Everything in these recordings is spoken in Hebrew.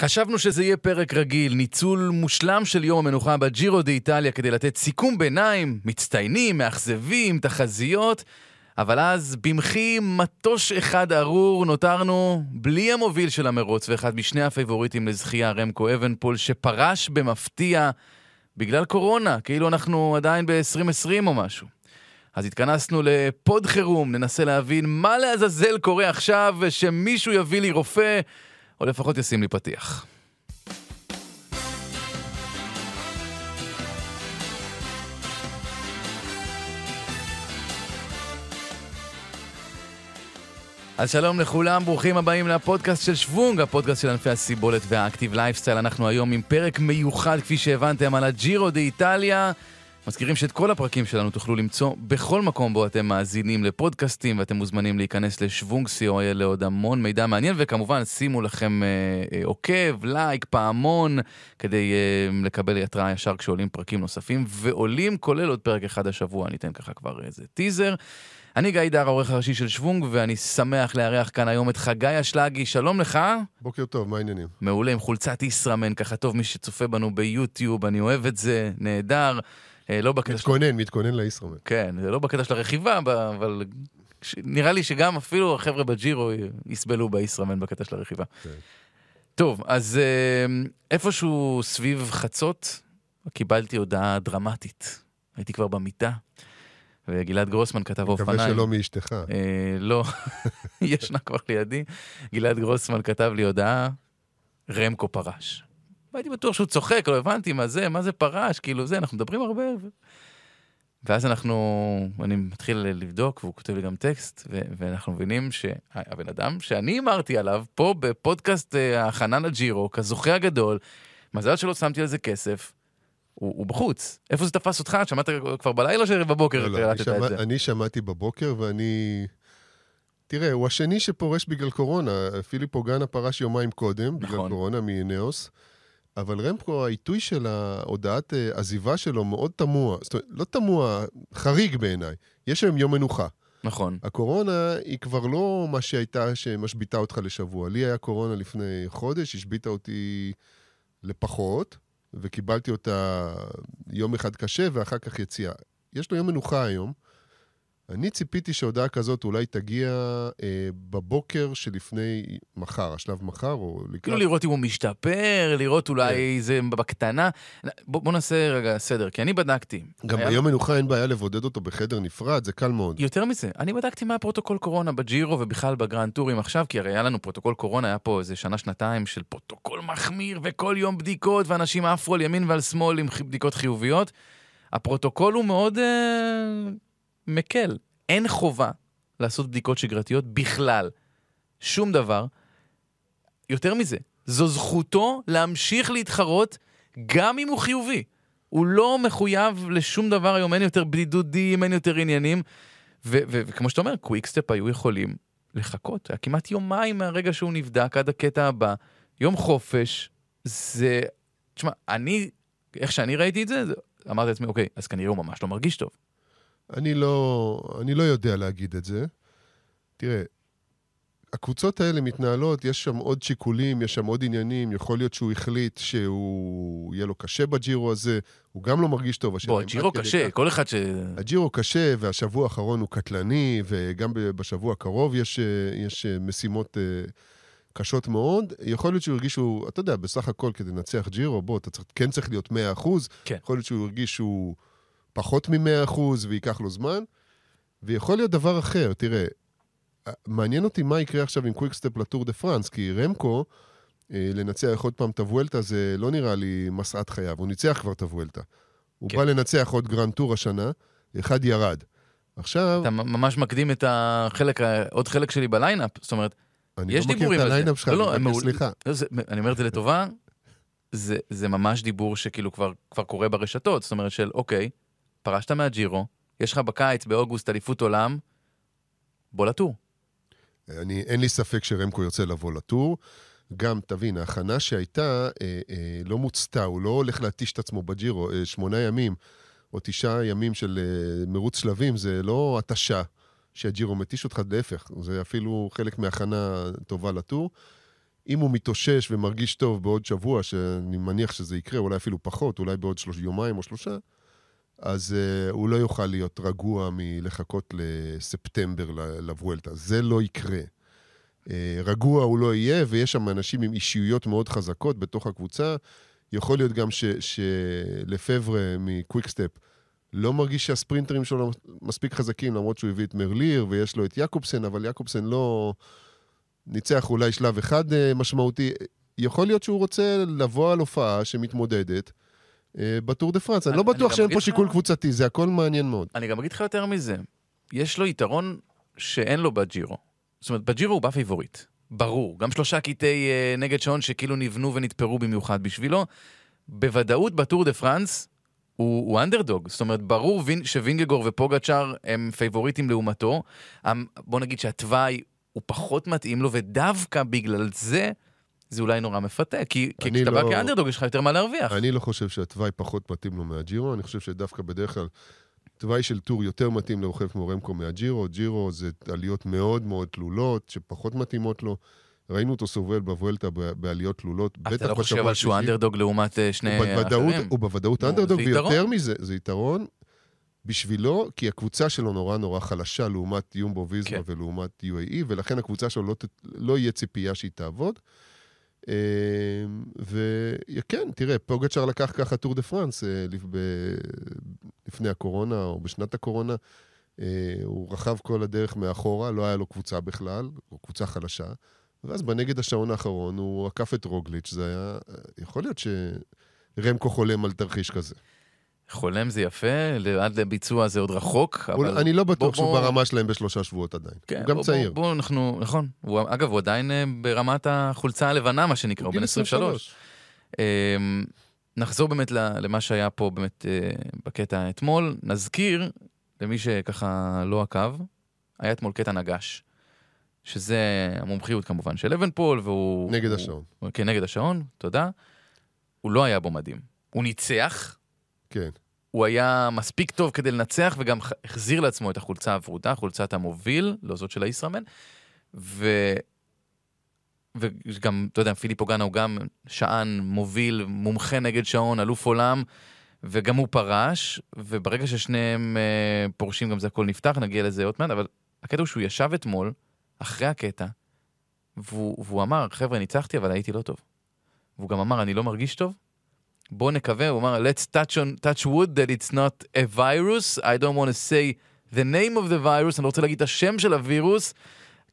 חשבנו שזה יהיה פרק רגיל, ניצול מושלם של יום המנוחה בג'ירו דה איטליה כדי לתת סיכום ביניים, מצטיינים, מאכזבים, תחזיות, אבל אז במחי מטוש אחד ארור נותרנו בלי המוביל של המרוץ ואחד משני הפייבוריטים לזכייה, רמקו אוונפול, שפרש במפתיע בגלל קורונה, כאילו אנחנו עדיין ב-2020 או משהו. אז התכנסנו לפוד חירום, ננסה להבין מה לעזאזל קורה עכשיו, ושמישהו יביא לי רופא, או לפחות ישים לי פתיח. אז שלום לכולם, ברוכים הבאים לפודקאסט של שוונג, הפודקאסט של ענפי הסיבולת וה active lifestyle. אנחנו היום עם פרק מיוחד, כפי שהבנתם, על הג'ירו דה איטליה. מזכירים שאת כל הפרקים שלנו תוכלו למצוא בכל מקום בו אתם מאזינים לפודקאסטים, ואתם מוזמנים להיכנס לשוונג co.il לעוד המון מידע מעניין, וכמובן שימו לכם אה, אה, עוקב, לייק, פעמון, כדי אה, לקבל התראה ישר כשעולים פרקים נוספים, ועולים כולל עוד פרק אחד השבוע, אני אתן ככה כבר איזה טיזר. אני גיא דר, העורך הראשי של שוונג, ואני שמח לארח כאן היום את חגי אשלגי, שלום לך. בוקר טוב, מה העניינים? מעולה, עם חולצת ישראמן, ככה טוב, מי שצופה בנו ביוטיוב, אני אוהב את זה, נהדר. אה, לא בקטע מתכונן, של... מתכונן לישראמן. כן, זה לא בקטע של הרכיבה, אבל נראה לי שגם אפילו החבר'ה בג'ירו יסבלו בישראמן בקטע של הרכיבה. כן. טוב, אז אה, איפשהו סביב חצות קיבלתי הודעה דרמטית. הייתי כבר במיטה, וגלעד גרוסמן כתב אופניים. מקווה שלא מאשתך. אה, לא, ישנה כבר לידי. גלעד גרוסמן כתב לי הודעה, רמקו פרש. והייתי בטוח שהוא צוחק, לא הבנתי מה זה, מה זה פרש, כאילו זה, אנחנו מדברים הרבה. ו... ואז אנחנו, אני מתחיל לבדוק, והוא כותב לי גם טקסט, ו- ואנחנו מבינים שהבן אדם שאני אמרתי עליו, פה בפודקאסט אה, ההכנה לג'ירו, כזוכה הגדול, מזל שלא שמתי על זה כסף, הוא, הוא בחוץ. איפה זה תפס אותך? שמעת כבר בלילה או בבוקר לא, לא, שמע, את זה? אני שמעתי בבוקר ואני... תראה, הוא השני שפורש בגלל קורונה. פיליפ אוגנה פרש יומיים קודם, נכון. בגלל קורונה מאינאוס. אבל רמפקו, העיתוי של ההודעת אה, עזיבה שלו מאוד תמוה. זאת אומרת, לא תמוה, חריג בעיניי. יש היום יום מנוחה. נכון. הקורונה היא כבר לא מה שהייתה שמשביתה אותך לשבוע. לי היה קורונה לפני חודש, השביתה אותי לפחות, וקיבלתי אותה יום אחד קשה ואחר כך יציאה. יש לו יום מנוחה היום. אני ציפיתי שהודעה כזאת אולי תגיע אה, בבוקר שלפני מחר, השלב מחר, או לקראת... כאילו לראות אם הוא משתפר, לראות אולי כן. זה בקטנה. בוא, בוא נעשה רגע סדר, כי אני בדקתי. גם היה... ביום מנוחה אין בעיה לבודד אותו בחדר נפרד, זה קל מאוד. יותר מזה, אני בדקתי מה הפרוטוקול קורונה בג'ירו ובכלל בגרנד טורים עכשיו, כי הרי היה לנו פרוטוקול קורונה, היה פה איזה שנה-שנתיים של פרוטוקול מחמיר, וכל יום בדיקות, ואנשים עפו על ימין ועל שמאל עם בדיקות חיוביות. הפרוטוקול הוא מאוד... אה... מקל. אין חובה לעשות בדיקות שגרתיות בכלל. שום דבר. יותר מזה, זו זכותו להמשיך להתחרות גם אם הוא חיובי. הוא לא מחויב לשום דבר היום, אין יותר בידודים, אין יותר עניינים. וכמו שאתה אומר, קוויקסטפ היו יכולים לחכות. היה כמעט יומיים מהרגע שהוא נבדק עד הקטע הבא. יום חופש, זה... תשמע, אני, איך שאני ראיתי את זה, אמרתי לעצמי, אוקיי, אז כנראה הוא ממש לא מרגיש טוב. אני לא, אני לא יודע להגיד את זה. תראה, הקבוצות האלה מתנהלות, יש שם עוד שיקולים, יש שם עוד עניינים, יכול להיות שהוא החליט שהוא, יהיה לו קשה בג'ירו הזה, הוא גם לא מרגיש טוב. בוא, הג'ירו קשה. כל אחד ש... הג'ירו קשה, והשבוע האחרון הוא קטלני, וגם בשבוע הקרוב יש, יש משימות אה, קשות מאוד. יכול להיות שהוא הרגיש שהוא, אתה יודע, בסך הכל כדי לנצח ג'ירו, בוא, אתה צריך, כן צריך להיות 100%, כן. יכול להיות שהוא הרגיש שהוא... פחות מ-100% וייקח לו זמן, ויכול להיות דבר אחר. תראה, מעניין אותי מה יקרה עכשיו עם קוויקסטפ לטור דה פרנס, כי רמקו, אה, לנצח עוד פעם את הוולטה זה לא נראה לי משאת חייו, הוא ניצח כבר את הוולטה. הוא כן. בא לנצח עוד גרנד טור השנה, אחד ירד. עכשיו... אתה ממש מקדים את החלק, עוד חלק שלי ב lineup, זאת אומרת, יש לא דיבורים על זה. אני לא מכיר את ה lineup שלך, לא, לא, סליחה. לא, זה, אני אומר את זה לטובה, זה, זה ממש דיבור שכאילו כבר, כבר קורה ברשתות, זאת אומרת של אוקיי, פרשת מהג'ירו, יש לך בקיץ, באוגוסט, אליפות עולם, בוא לטור. אני, אין לי ספק שרמקו ירצה לבוא לטור. גם, תבין, ההכנה שהייתה אה, אה, לא מוצתה, הוא לא הולך להתיש את עצמו בג'ירו. אה, שמונה ימים או תשעה ימים של אה, מרוץ שלבים זה לא התשה שהג'ירו מתיש אותך, להפך, זה אפילו חלק מהכנה טובה לטור. אם הוא מתאושש ומרגיש טוב בעוד שבוע, שאני מניח שזה יקרה, אולי אפילו פחות, אולי בעוד שלוש, יומיים או שלושה, אז uh, הוא לא יוכל להיות רגוע מלחכות לספטמבר לוולטה. זה לא יקרה. Uh, רגוע הוא לא יהיה, ויש שם אנשים עם אישיויות מאוד חזקות בתוך הקבוצה. יכול להיות גם שלפבר מקוויקסטפ לא מרגיש שהספרינטרים שלו מספיק חזקים, למרות שהוא הביא את מרליר ויש לו את יעקובסן, אבל יעקובסן לא ניצח אולי שלב אחד uh, משמעותי. יכול להיות שהוא רוצה לבוא על הופעה שמתמודדת. אה, בטור דה פרנס. אני לא בטוח שאין פה שיקול קבוצתי, זה הכל מעניין מאוד. אני גם אגיד לך יותר מזה, יש לו יתרון שאין לו בג'ירו. זאת אומרת, בג'ירו הוא בא פייבוריט. ברור. גם שלושה קטעי uh, נגד שעון שכאילו נבנו ונתפרו במיוחד בשבילו. בוודאות בטור דה פראנס הוא, הוא אנדרדוג. זאת אומרת, ברור ש-וינגגור ופוגצ'אר הם פייבוריטים לעומתו. בוא נגיד שהתוואי הוא פחות מתאים לו, ודווקא בגלל זה זה אולי נורא מפתה, כי כשאתה לא... בא כאנדרדוג יש לך יותר מה להרוויח. אני לא חושב שהתוואי פחות מתאים לו מהג'ירו, אני חושב שדווקא בדרך כלל תוואי של טור יותר מתאים לרוכב כמו רמקו מהג'ירו. ג'ירו זה עליות מאוד מאוד תלולות, שפחות מתאימות לו. ראינו אותו סובל בוולטה בעליות תלולות, בטח בשבוע אתה לא חושב על שהוא אנדרדוג לעומת אה, שני אחרים? הוא בוודאות אנדרדוג, ויותר מזה, זה יתרון בשבילו, כי הקבוצה שלו נורא נורא חלשה לעומת יומבו ויזמה כן. ולעומת UAE, ולכן הקבוצה שלו לא, לא יהיה ציפייה שהיא תעבוד. אמ, וכן, תראה, פוגצ'ר לקח ככה טור דה פרנס אה, לפני הקורונה או בשנת הקורונה. אה, הוא רכב כל הדרך מאחורה, לא היה לו קבוצה בכלל, או קבוצה חלשה. ואז בנגד השעון האחרון הוא עקף את רוגליץ', זה היה... יכול להיות שרמקו חולם על תרחיש כזה. חולם זה יפה, עד לביצוע זה עוד רחוק, אבל... אני לא בטוח שהוא ברמה שלהם בשלושה שבועות עדיין. כן, הוא גם בוא, צעיר. בואו, בוא, אנחנו, נכון. הוא, אגב, הוא עדיין אה, ברמת החולצה הלבנה, מה שנקרא, הוא בן 23. אמ, נחזור באמת למה שהיה פה באמת אה, בקטע אתמול. נזכיר, למי שככה לא עקב, היה אתמול קטע נגש. שזה המומחיות כמובן של אבנפול, והוא... נגד השעון. כן, נגד השעון, תודה. הוא לא היה בו מדהים. הוא ניצח, כן. הוא היה מספיק טוב כדי לנצח, וגם החזיר לעצמו את החולצה הוורודה, חולצת המוביל, לא זאת של הישראמן. ו... וגם, אתה יודע, פיליפ אוגנה הוא גם שען, מוביל, מומחה נגד שעון, אלוף עולם, וגם הוא פרש, וברגע ששניהם אה, פורשים גם זה הכל נפתח, נגיע לזה עוד מעט, אבל הקטע הוא שהוא ישב אתמול, אחרי הקטע, והוא, והוא אמר, חבר'ה, ניצחתי, אבל הייתי לא טוב. והוא גם אמר, אני לא מרגיש טוב, בוא נקווה, הוא אמר, let's touch, on, touch wood that it's not a virus, I don't want to say the name of the virus, אני לא רוצה להגיד את השם של הווירוס,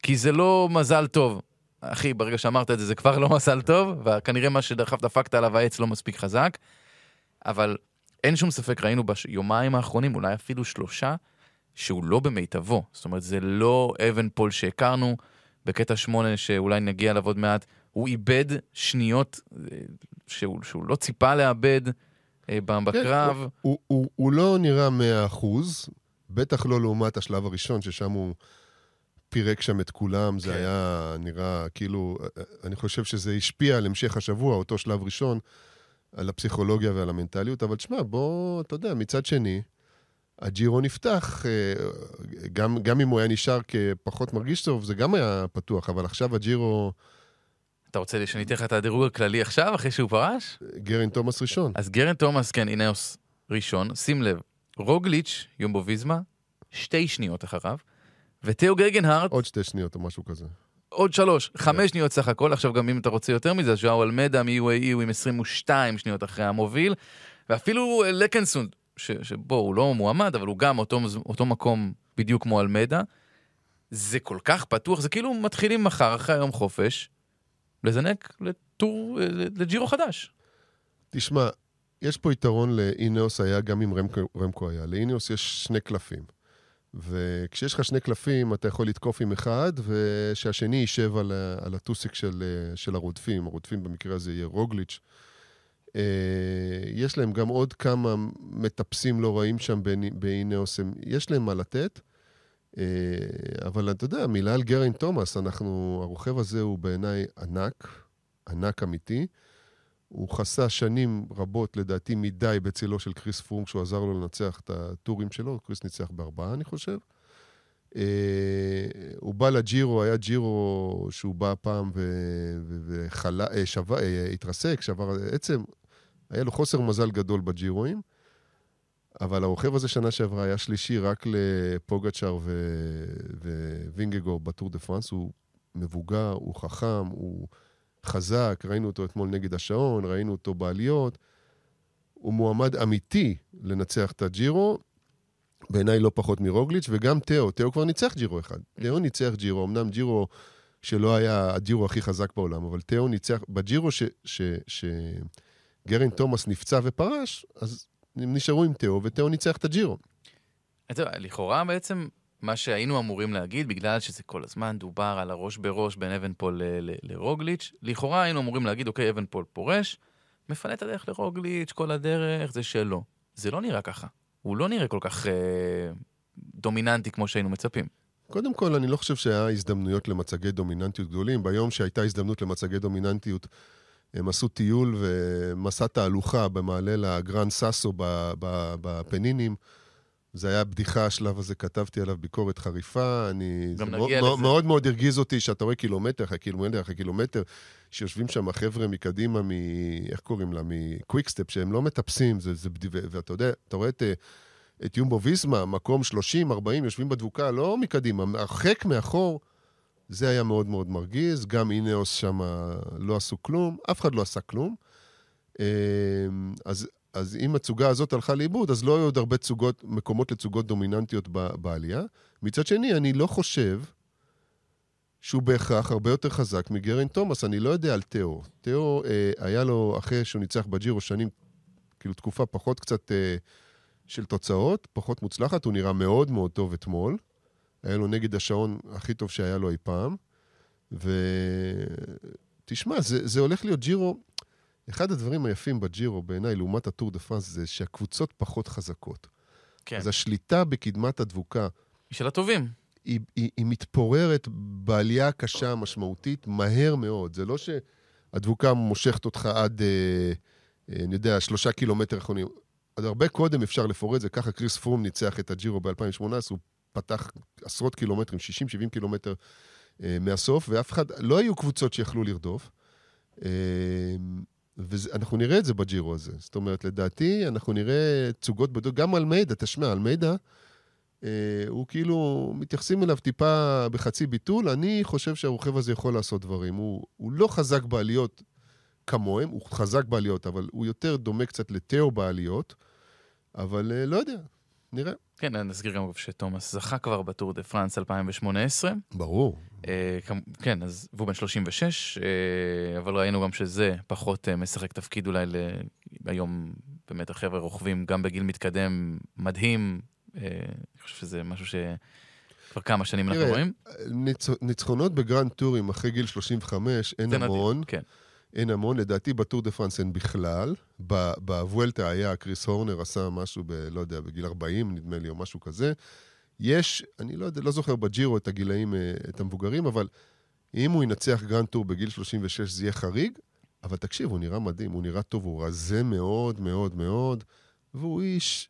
כי זה לא מזל טוב. אחי, ברגע שאמרת את זה, זה כבר לא מזל טוב, וכנראה מה אגב דפקת עליו העץ לא מספיק חזק, אבל אין שום ספק, ראינו ביומיים האחרונים, אולי אפילו שלושה, שהוא לא במיטבו. זאת אומרת, זה לא אבן פול שהכרנו בקטע שמונה, שאולי נגיע אליו עוד מעט. הוא איבד שניות אה, שהוא, שהוא לא ציפה לאבד אה, בקרב. כן, הוא, הוא, הוא לא נראה מאה אחוז, בטח לא לעומת השלב הראשון, ששם הוא פירק שם את כולם, זה כן. היה נראה כאילו, אני חושב שזה השפיע על המשך השבוע, אותו שלב ראשון, על הפסיכולוגיה ועל המנטליות, אבל תשמע, בוא, אתה יודע, מצד שני, הג'ירו נפתח, אה, גם, גם אם הוא היה נשאר כפחות מרגיש טוב, זה גם היה פתוח, אבל עכשיו הג'ירו... אתה רוצה שאני אתן לך את הדירוג הכללי עכשיו, אחרי שהוא פרש? גרין תומאס ראשון. אז גרין תומאס, כן, אינאוס ראשון. שים לב, רוגליץ', יומבו ויזמה, שתי שניות אחריו, ותאו גגנהארט... עוד שתי שניות או משהו כזה. עוד שלוש, חמש כן. שניות סך הכל. עכשיו גם אם אתה רוצה יותר מזה, ז'או אלמדה מ-UAE הוא עם 22 שניות אחרי המוביל, ואפילו לקנסון, שבו הוא לא מועמד, אבל הוא גם אותו, אותו מקום בדיוק כמו אלמדה. זה כל כך פתוח, זה כאילו מתחילים מחר, אחרי היום חופש, לזנק לטור, לג'ירו חדש. תשמע, יש פה יתרון לאינאוס היה גם אם רמקו, רמקו היה. לאינאוס יש שני קלפים. וכשיש לך שני קלפים, אתה יכול לתקוף עם אחד, ושהשני יישב על, על הטוסיק של, של הרודפים. הרודפים במקרה הזה יהיה רוגליץ'. אה, יש להם גם עוד כמה מטפסים לא רעים שם באינאוס, יש להם מה לתת. אה, אבל אתה יודע, מילה על גריינט תומאס, אנחנו, הרוכב הזה הוא בעיניי ענק, ענק אמיתי. הוא חסה שנים רבות, לדעתי, מדי בצילו של כריס פרום, שהוא עזר לו לנצח את הטורים שלו. כריס ניצח בארבעה, אני חושב. אה, הוא בא לג'ירו, היה ג'ירו שהוא בא פעם והתרסק, שבר עצם. היה לו חוסר מזל גדול בג'ירואים, אבל הרוכב הזה שנה שעברה היה שלישי רק לפוגצ'אר ווינגגור בטור דה פרנס. הוא מבוגר, הוא חכם, הוא חזק, ראינו אותו אתמול נגד השעון, ראינו אותו בעליות. הוא מועמד אמיתי לנצח את הג'ירו, בעיניי לא פחות מרוגליץ', וגם תאו, תאו כבר ניצח ג'ירו אחד. תאו ניצח ג'ירו, אמנם ג'ירו שלא היה הג'ירו הכי חזק בעולם, אבל תאו ניצח, בג'ירו שגריינט תומאס נפצע ופרש, אז הם נשארו עם תאו, ותאו ניצח את הג'ירו. לכאורה בעצם מה שהיינו אמורים להגיד, בגלל שזה כל הזמן דובר על הראש בראש בין אבנפול לרוגליץ', לכאורה היינו אמורים להגיד, אוקיי, אבנפול פורש, מפנה את הדרך לרוגליץ', כל הדרך, זה שלו. זה לא נראה ככה. הוא לא נראה כל כך אה, דומיננטי כמו שהיינו מצפים. קודם כל, אני לא חושב שהיה הזדמנויות למצגי דומיננטיות גדולים. ביום שהייתה הזדמנות למצגי דומיננטיות, הם עשו טיול ומסע תהלוכה במעלה לגרנד סאסו בפנינים. זה היה בדיחה, השלב הזה, כתבתי עליו ביקורת חריפה. אני... גם נגיע מאוד, לזה. מאוד מאוד הרגיז אותי שאתה רואה קילומטר אחרי קילומטר אחרי קילומטר, שיושבים שם חבר'ה מקדימה, מ... איך קוראים לה? מקוויקסטפ, שהם לא מטפסים, זה, זה בדיוק... ואתה יודע, אתה רואה את, את יומבו ויסמה, מקום 30, 40, יושבים בדבוקה, לא מקדימה, הרחק מאחור. זה היה מאוד מאוד מרגיז, גם אינאוס שם לא עשו כלום, אף אחד לא עשה כלום. אה, אז, אז אם התצוגה הזאת הלכה לאיבוד, אז לא היו עוד הרבה תצוגות, מקומות לתצוגות דומיננטיות בעלייה. מצד שני, אני לא חושב שהוא בהכרח הרבה יותר חזק מגרין תומאס, אני לא יודע על תאו. תאו, אה, היה לו, אחרי שהוא ניצח בג'ירו שנים, כאילו תקופה פחות קצת אה, של תוצאות, פחות מוצלחת, הוא נראה מאוד מאוד טוב אתמול. היה לו נגד השעון הכי טוב שהיה לו אי פעם. ותשמע, זה, זה הולך להיות ג'ירו, אחד הדברים היפים בג'ירו בעיניי, לעומת הטור דה פרנס, זה שהקבוצות פחות חזקות. כן. אז השליטה בקדמת הדבוקה, היא של הטובים. היא, היא, היא מתפוררת בעלייה קשה, משמעותית, מהר מאוד. זה לא שהדבוקה מושכת אותך עד, אה, אה, אני יודע, שלושה קילומטר אחרונים. אז הרבה קודם אפשר לפורט זה, ככה קריס פרום ניצח את הג'ירו ב-2018, הוא פתח עשרות קילומטרים, 60-70 קילומטר אה, מהסוף, ואף אחד, לא היו קבוצות שיכלו לרדוף. אה, ואנחנו נראה את זה בג'ירו הזה. זאת אומרת, לדעתי, אנחנו נראה תצוגות בדוק, גם אלמידה, תשמע, אלמידה, אה, הוא כאילו, מתייחסים אליו טיפה בחצי ביטול. אני חושב שהרוכב הזה יכול לעשות דברים. הוא, הוא לא חזק בעליות כמוהם, הוא חזק בעליות, אבל הוא יותר דומה קצת לתאו בעליות, אבל אה, לא יודע, נראה. כן, אני אזכיר גם שתומאס זכה כבר בטור דה פרנס 2018. ברור. אה, כן, אז והוא בן 36, אה, אבל ראינו גם שזה פחות אה, משחק תפקיד אולי ל... היום באמת החבר'ה רוכבים גם בגיל מתקדם מדהים. אה, אני חושב שזה משהו שכבר כמה שנים אנחנו רואים. ניצ... ניצחונות בגרנד טורים אחרי גיל 35 אין זה נדיר, המון. כן. אין המון, לדעתי בטור דה פרנס אין בכלל. בוולטה היה, כריס הורנר עשה משהו ב... לא יודע, בגיל 40 נדמה לי, או משהו כזה. יש, אני לא יודע, לא זוכר בג'ירו את הגילאים, אה, את המבוגרים, אבל אם הוא ינצח גרנד טור בגיל 36 זה יהיה חריג, אבל תקשיב, הוא נראה מדהים, הוא נראה טוב, הוא רזה מאוד מאוד מאוד, והוא איש,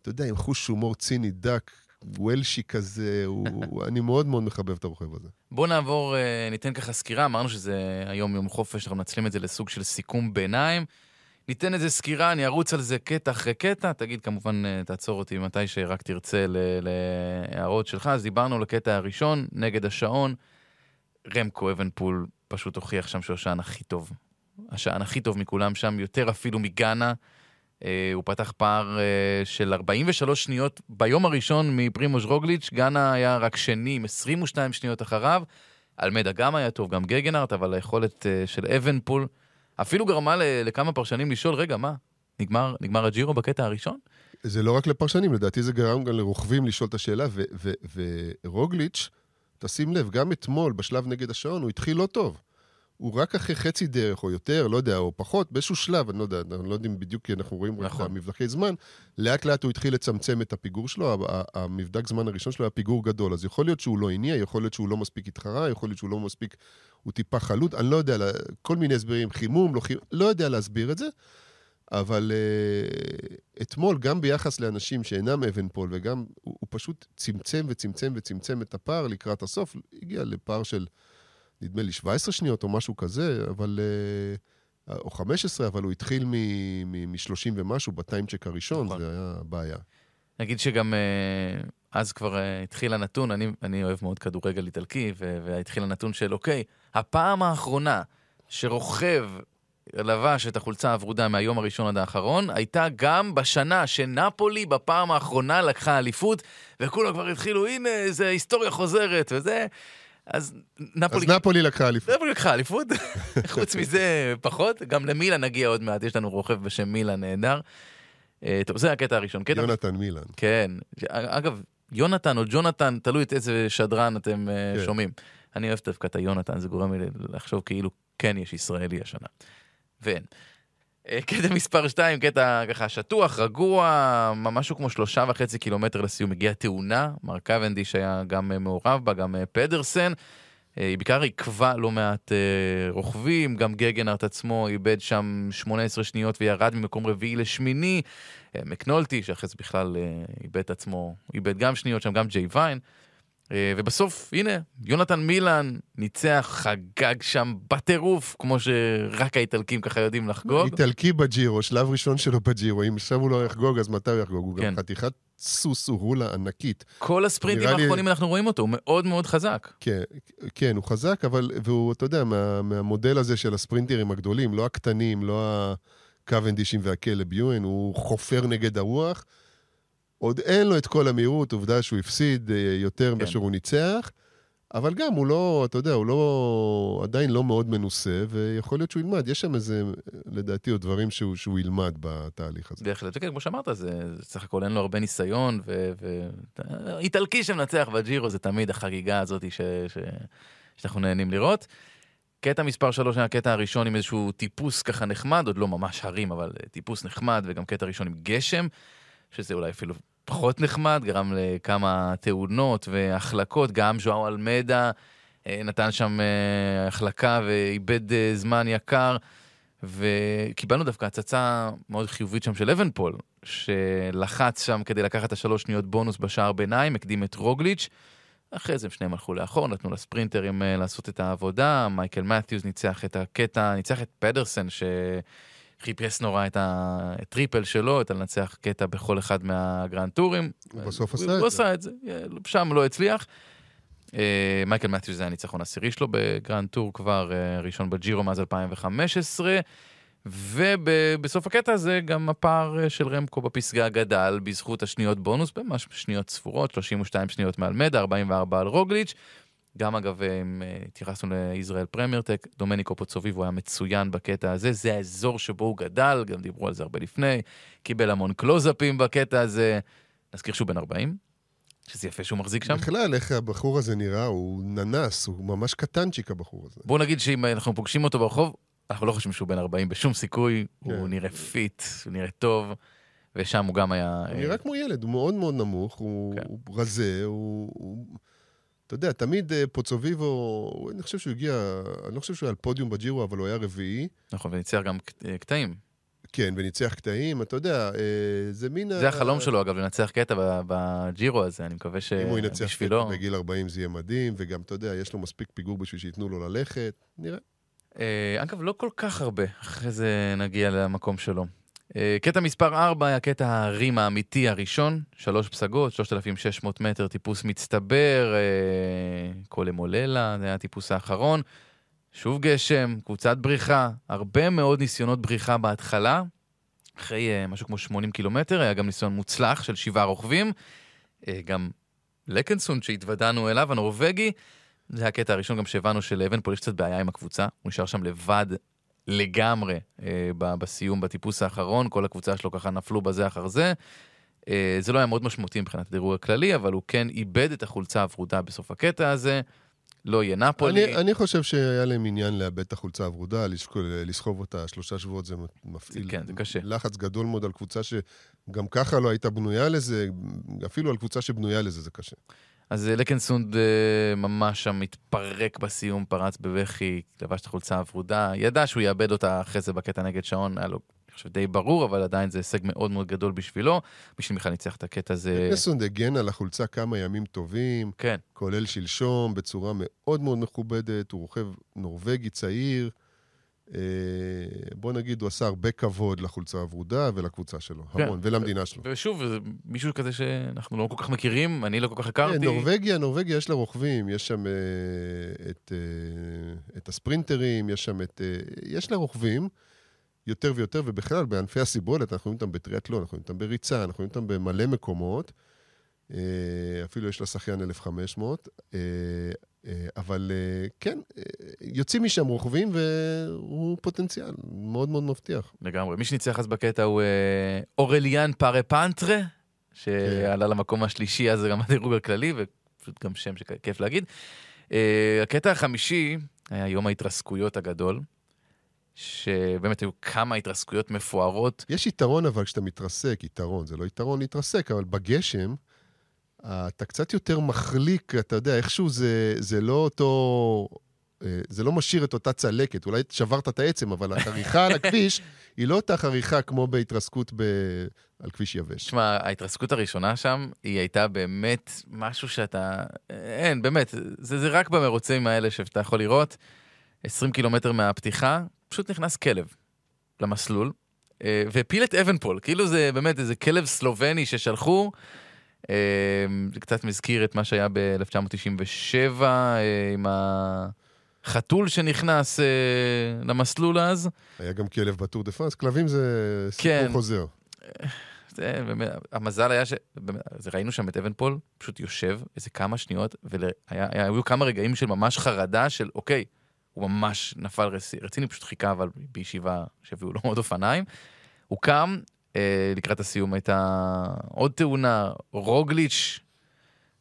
אתה יודע, עם חוש הומור ציני דק, וולשי כזה, הוא, אני מאוד מאוד מחבב את הרוכב הזה. בואו נעבור, אה, ניתן ככה סקירה, אמרנו שזה היום יום חופש, אנחנו מנצלים את זה לסוג של סיכום ביניים. ניתן איזה סקירה, אני ארוץ על זה קטע אחרי קטע, תגיד כמובן, אה, תעצור אותי מתי שרק תרצה להערות שלך. אז דיברנו על הקטע הראשון, נגד השעון. רמקו אבנפול פשוט הוכיח שם שהוא השעונאי הכי טוב. השעונאי הכי טוב מכולם שם, יותר אפילו מגאנה. אה, הוא פתח פער אה, של 43 שניות ביום הראשון מפרימוש רוגליץ', גאנה היה רק שני עם 22 שניות אחריו. אלמיידה גם היה טוב, גם גגנארט, אבל היכולת אה, של אבנפול אפילו גרמה לכמה פרשנים לשאול, רגע, מה, נגמר, נגמר הג'ירו בקטע הראשון? זה לא רק לפרשנים, לדעתי זה גרם גם לרוכבים לשאול את השאלה, ורוגליץ', תשים לב, גם אתמול, בשלב נגד השעון, הוא התחיל לא טוב. הוא רק אחרי חצי דרך, או יותר, לא יודע, או פחות, באיזשהו שלב, אני לא יודע, אנחנו לא יודעים בדיוק, כי אנחנו רואים רק נכון. את המבדקי זמן, לאט לאט הוא התחיל לצמצם את הפיגור שלו, המבדק זמן הראשון שלו היה פיגור גדול, אז יכול להיות שהוא לא הניע, יכול להיות שהוא לא מספיק התחרה, יכול להיות שהוא לא מספיק, הוא טיפה חלוד, אני לא יודע, כל מיני הסברים, חימום, לא חימום, לא יודע להסביר את זה, אבל uh, אתמול, גם ביחס לאנשים שאינם אבנפול, וגם הוא, הוא פשוט צמצם וצמצם וצמצם את הפער לקראת הסוף, הגיע לפער של, נדמה לי, 17 שניות או משהו כזה, אבל... Uh, או 15, אבל הוא התחיל מ-30 ומשהו בטיימצ'ק הראשון, נכון. זה היה בעיה. נגיד שגם uh, אז כבר uh, התחיל הנתון, אני, אני אוהב מאוד כדורגל איטלקי, והתחיל הנתון של, אוקיי, הפעם האחרונה שרוכב לבש את החולצה הוורודה מהיום הראשון עד האחרון, הייתה גם בשנה שנפולי בפעם האחרונה לקחה אליפות, וכולם כבר התחילו, הנה, זה היסטוריה חוזרת וזה. אז נפולי... אז נפולי לקחה אליפות. נפולי לקחה אליפות, חוץ מזה פחות, גם למילן נגיע עוד מעט, יש לנו רוכב בשם מילן נהדר. אה, טוב, זה הקטע הראשון. יונתן מילן. כן. אגב, יונתן או ג'ונתן, תלוי את איזה שדרן אתם אה, כן. שומעים. אני אוהב דווקא את היונתן, זה גורם לי לחשוב כאילו כן יש ישראלי השנה. ואין. אה, קטע מספר 2, קטע ככה שטוח, רגוע, משהו כמו שלושה וחצי קילומטר לסיום הגיעה תאונה, מר קוונדיש היה גם אה, מעורב בה, גם אה, פדרסן. היא בעיקר עיכבה לא מעט רוכבים, גם גגנארט עצמו איבד שם 18 שניות וירד ממקום רביעי לשמיני. מקנולטי, שאחרי זה בכלל איבד עצמו, איבד גם שניות שם, גם ג'יי ויין. אה, ובסוף, הנה, יונתן מילן ניצח, חגג שם בטירוף, כמו שרק האיטלקים ככה יודעים לחגוג. איטלקי בג'ירו, שלב ראשון שלו בג'ירו, אם עכשיו הוא לא יחגוג, אז מתי הוא יחגוג? הוא כן. גם חתיכת סוס הולה ענקית. כל הספרינטים האחרונים לי... אנחנו רואים אותו, הוא מאוד מאוד חזק. כן, כן, הוא חזק, אבל, והוא, אתה יודע, מה, מהמודל הזה של הספרינטרים הגדולים, לא הקטנים, לא הקוונדישים והכלב יואן, הוא חופר נגד הרוח. עוד אין לו את כל המהירות, עובדה שהוא הפסיד אה, יותר כן. מאשר הוא ניצח, אבל גם הוא לא, אתה יודע, הוא לא, עדיין לא מאוד מנוסה, ויכול להיות שהוא ילמד. יש שם איזה, לדעתי, עוד דברים שהוא, שהוא ילמד בתהליך הזה. בהחלט, וכן, כמו שאמרת, זה סך הכל אין לו הרבה ניסיון, ו... ו... שמנצח בג'ירו זה תמיד החגיגה הזאת ש... ש... שאנחנו נהנים לראות. קטע מספר 3 היה הקטע הראשון עם איזשהו טיפוס ככה נחמד, עוד לא ממש הרים, אבל טיפוס נחמד, וגם קטע ראשון עם גשם. שזה אולי אפילו פחות נחמד, גרם לכמה תאונות והחלקות, גם ז'ואר אלמדה אה, נתן שם אה, החלקה ואיבד אה, זמן יקר, וקיבלנו דווקא הצצה מאוד חיובית שם של אבנפול, שלחץ שם כדי לקחת את השלוש שניות בונוס בשער ביניים, הקדים את רוגליץ'. אחרי זה הם שניהם הלכו לאחור, נתנו לספרינטרים לעשות את העבודה, מייקל מתיוס ניצח את הקטע, ניצח את פדרסן, ש... חיפש נורא את ה triple שלו, את הלנצח קטע בכל אחד מהגרנד טורים. הוא בסוף עשה את זה. הוא עשה את זה, שם לא הצליח. אה, מייקל מתיוס זה הניצחון העשירי שלו בגרנד טור כבר, אה, ראשון בג'ירו מאז 2015. ובסוף הקטע הזה גם הפער אה, של רמקו בפסגה גדל בזכות השניות בונוס, ממש שניות ספורות, 32 שניות מעל אלמיידה, 44 על רוגליץ'. גם אגב, אם אה, התייחסנו לישראל פרמייר טק, דומניקו פוצוביבו, הוא היה מצוין בקטע הזה, זה האזור שבו הוא גדל, גם דיברו על זה הרבה לפני, קיבל המון קלוזאפים בקטע הזה. נזכיר שהוא בן 40, שזה יפה שהוא מחזיק שם. בכלל, איך הבחור הזה נראה, הוא ננס, הוא ממש קטנצ'יק הבחור הזה. בואו נגיד שאם אנחנו פוגשים אותו ברחוב, אנחנו לא חושבים שהוא בן 40 בשום סיכוי, כן. הוא נראה fit, הוא נראה טוב. ושם הוא גם היה... הוא נראה כמו ילד, הוא מאוד מאוד נמוך, הוא, כן. הוא רזה, הוא, הוא אתה יודע, תמיד אה, פוצוביבו, אני חושב שהוא הגיע, אני לא חושב שהוא היה על פודיום בג'ירו, אבל הוא היה רביעי. נכון, וניצח גם אה, קטעים. כן, וניצח קטעים, אתה יודע, אה, זה מין... זה החלום שלו, אגב, לנצח קטע בג'ירו הזה, אני מקווה שבשבילו... אם הוא ינצח קטע בגיל 40 זה יהיה מדהים, וגם, אתה יודע, יש לו מספיק פיגור בשביל שייתנו לו ללכת, נראה. אגב, לא כל כך הרבה, אחרי זה נגיע למקום שלו. אה, קטע מספר 4 היה קטע הרים האמיתי הראשון, שלוש פסגות, 3,600 מטר טיפוס מצטבר, אה, מוללה, זה היה הטיפוס האחרון. שוב גשם, קבוצת בריחה, הרבה מאוד ניסיונות בריחה בהתחלה. אחרי uh, משהו כמו 80 קילומטר, היה גם ניסיון מוצלח של שבעה רוכבים. גם לקנסון שהתוודענו אליו, הנורבגי, זה הקטע הראשון גם שהבנו שלאבנפול יש קצת בעיה עם הקבוצה, הוא נשאר שם לבד לגמרי אה, בסיום, בטיפוס האחרון, כל הקבוצה שלו ככה נפלו בזה אחר זה. אה, זה לא היה מאוד משמעותי מבחינת הדירוג הכללי, אבל הוא כן איבד את החולצה הוורודה בסוף הקטע הזה. לאו דווקא נפילה. אני, אני חושב שהיה להם עניין לאבד את החולצה הוורודה, לסחוב אותה שלושה שבועות, זה מפעיל כן, זה קשה. לחץ גדול מאוד על קבוצה שגם ככה לא הייתה בנויה לזה, אפילו על קבוצה שבנויה לזה זה קשה. אז אה, לקנסונד אה, ממש שם התפרק בסיום, פרץ בבכי, לבש את החולצה הוורודה, ידע שהוא יאבד אותה אחרי זה בקטע נגד שעון, היה לו חושב די ברור, אבל עדיין זה הישג מאוד מאוד גדול בשבילו. בשביל מיכל ניצח את הקטע הזה... נסונד הגן על החולצה כמה ימים טובים, כן. כולל שלשום, בצורה מאוד מאוד מכובדת, הוא רוכב נורבגי צעיר. אה, בוא נגיד, הוא עשה הרבה כבוד לחולצה הוורודה ולקבוצה שלו, כן. המון, ולמדינה שלו. ושוב, זה מישהו כזה שאנחנו לא כל כך מכירים, אני לא כל כך כן, הכרתי. נורבגיה, נורבגיה יש לה רוכבים, יש שם אה, את, אה, את הספרינטרים, יש שם את... יש לה רוכבים יותר ויותר, ובכלל, בענפי הסיבולת, אנחנו רואים אותם בטריאטלון, אנחנו רואים אותם בריצה, אנחנו רואים אותם במלא מקומות. אפילו יש לה שחיין 1500. אה, אבל אה, כן, אה, יוצאים משם רוכבים, והוא פוטנציאל מאוד מאוד מבטיח. לגמרי. מי שניצח אז בקטע הוא אורליאן פארה פנטרה, שעלה למקום השלישי, אז גם הדירוג הכללי, ופשוט גם שם שכיף להגיד. הקטע החמישי היה יום ההתרסקויות הגדול, שבאמת היו כמה התרסקויות מפוארות. יש יתרון, אבל כשאתה מתרסק, יתרון, זה לא יתרון להתרסק, אבל בגשם, אתה קצת יותר מחליק, אתה יודע, איכשהו זה, זה לא אותו... אה, זה לא משאיר את אותה צלקת, אולי שברת את העצם, אבל החריכה על הכביש היא לא אותה חריכה כמו בהתרסקות ב... על כביש יבש. תשמע, ההתרסקות הראשונה שם, היא הייתה באמת משהו שאתה... אין, באמת, זה, זה רק במרוצים האלה שאתה יכול לראות. 20 קילומטר מהפתיחה, פשוט נכנס כלב למסלול, אה, והפיל את אבנפול, כאילו זה באמת איזה כלב סלובני ששלחו. אה, זה קצת מזכיר את מה שהיה ב-1997 אה, עם החתול שנכנס למסלול אז. היה גם כלב בטור דה פרנס, כלבים זה סיפור כן. חוזר. זה, באמת, המזל היה ש... באמת, ראינו שם את אבנפול, פשוט יושב איזה כמה שניות, והיו כמה רגעים של ממש חרדה של אוקיי, הוא ממש נפל רציני, פשוט חיכה, אבל בישיבה שהביאו לו עוד אופניים. הוא קם, אה, לקראת הסיום הייתה עוד תאונה, רוגליץ'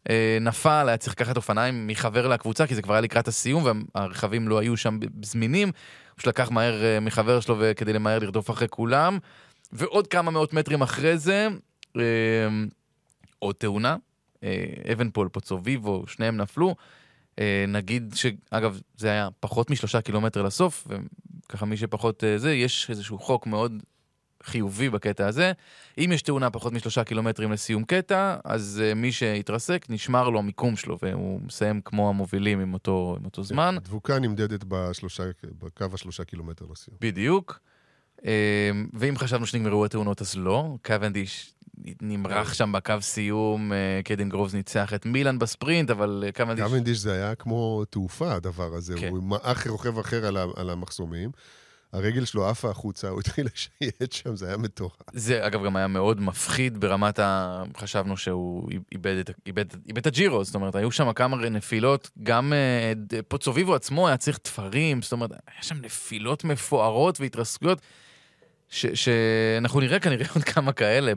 אה, נפל, היה צריך לקחת אופניים מחבר לקבוצה, כי זה כבר היה לקראת הסיום, והרכבים לא היו שם זמינים. הוא שלקח מהר אה, מחבר שלו כדי למהר לרדוף אחרי כולם. ועוד כמה מאות מטרים אחרי זה, אה, עוד תאונה, אה, אבנפול, פוצוביבו, שניהם נפלו. אה, נגיד שאגב, זה היה פחות משלושה קילומטר לסוף, וככה מי שפחות אה, זה, יש איזשהו חוק מאוד חיובי בקטע הזה. אם יש תאונה פחות משלושה קילומטרים לסיום קטע, אז uh, מי שהתרסק, נשמר לו המיקום שלו, והוא מסיים כמו המובילים עם אותו, עם אותו זמן. הדבוקה נמדדת בשלושה, בקו השלושה קילומטר לסיום. בדיוק. Uh, ואם חשבנו שנגמרו התאונות, אז לא. קוונדיש נמרח שם בקו סיום, uh, קדן גרובס ניצח את מילאן בספרינט, אבל קוונדיש... קוונדיש זה היה כמו תעופה, הדבר הזה. כן. הוא מעך רוכב אחר על, על המחסומים. הרגל שלו עפה החוצה, הוא התחיל לשייט שם, זה היה מטורף. זה אגב גם היה מאוד מפחיד ברמת ה... חשבנו שהוא איבד את, איבד, איבד את הג'ירו, זאת אומרת, היו שם כמה נפילות, גם uh, פוצוביבו עצמו היה צריך תפרים, זאת אומרת, היה שם נפילות מפוארות והתרסקויות. שאנחנו נראה כנראה עוד כמה כאלה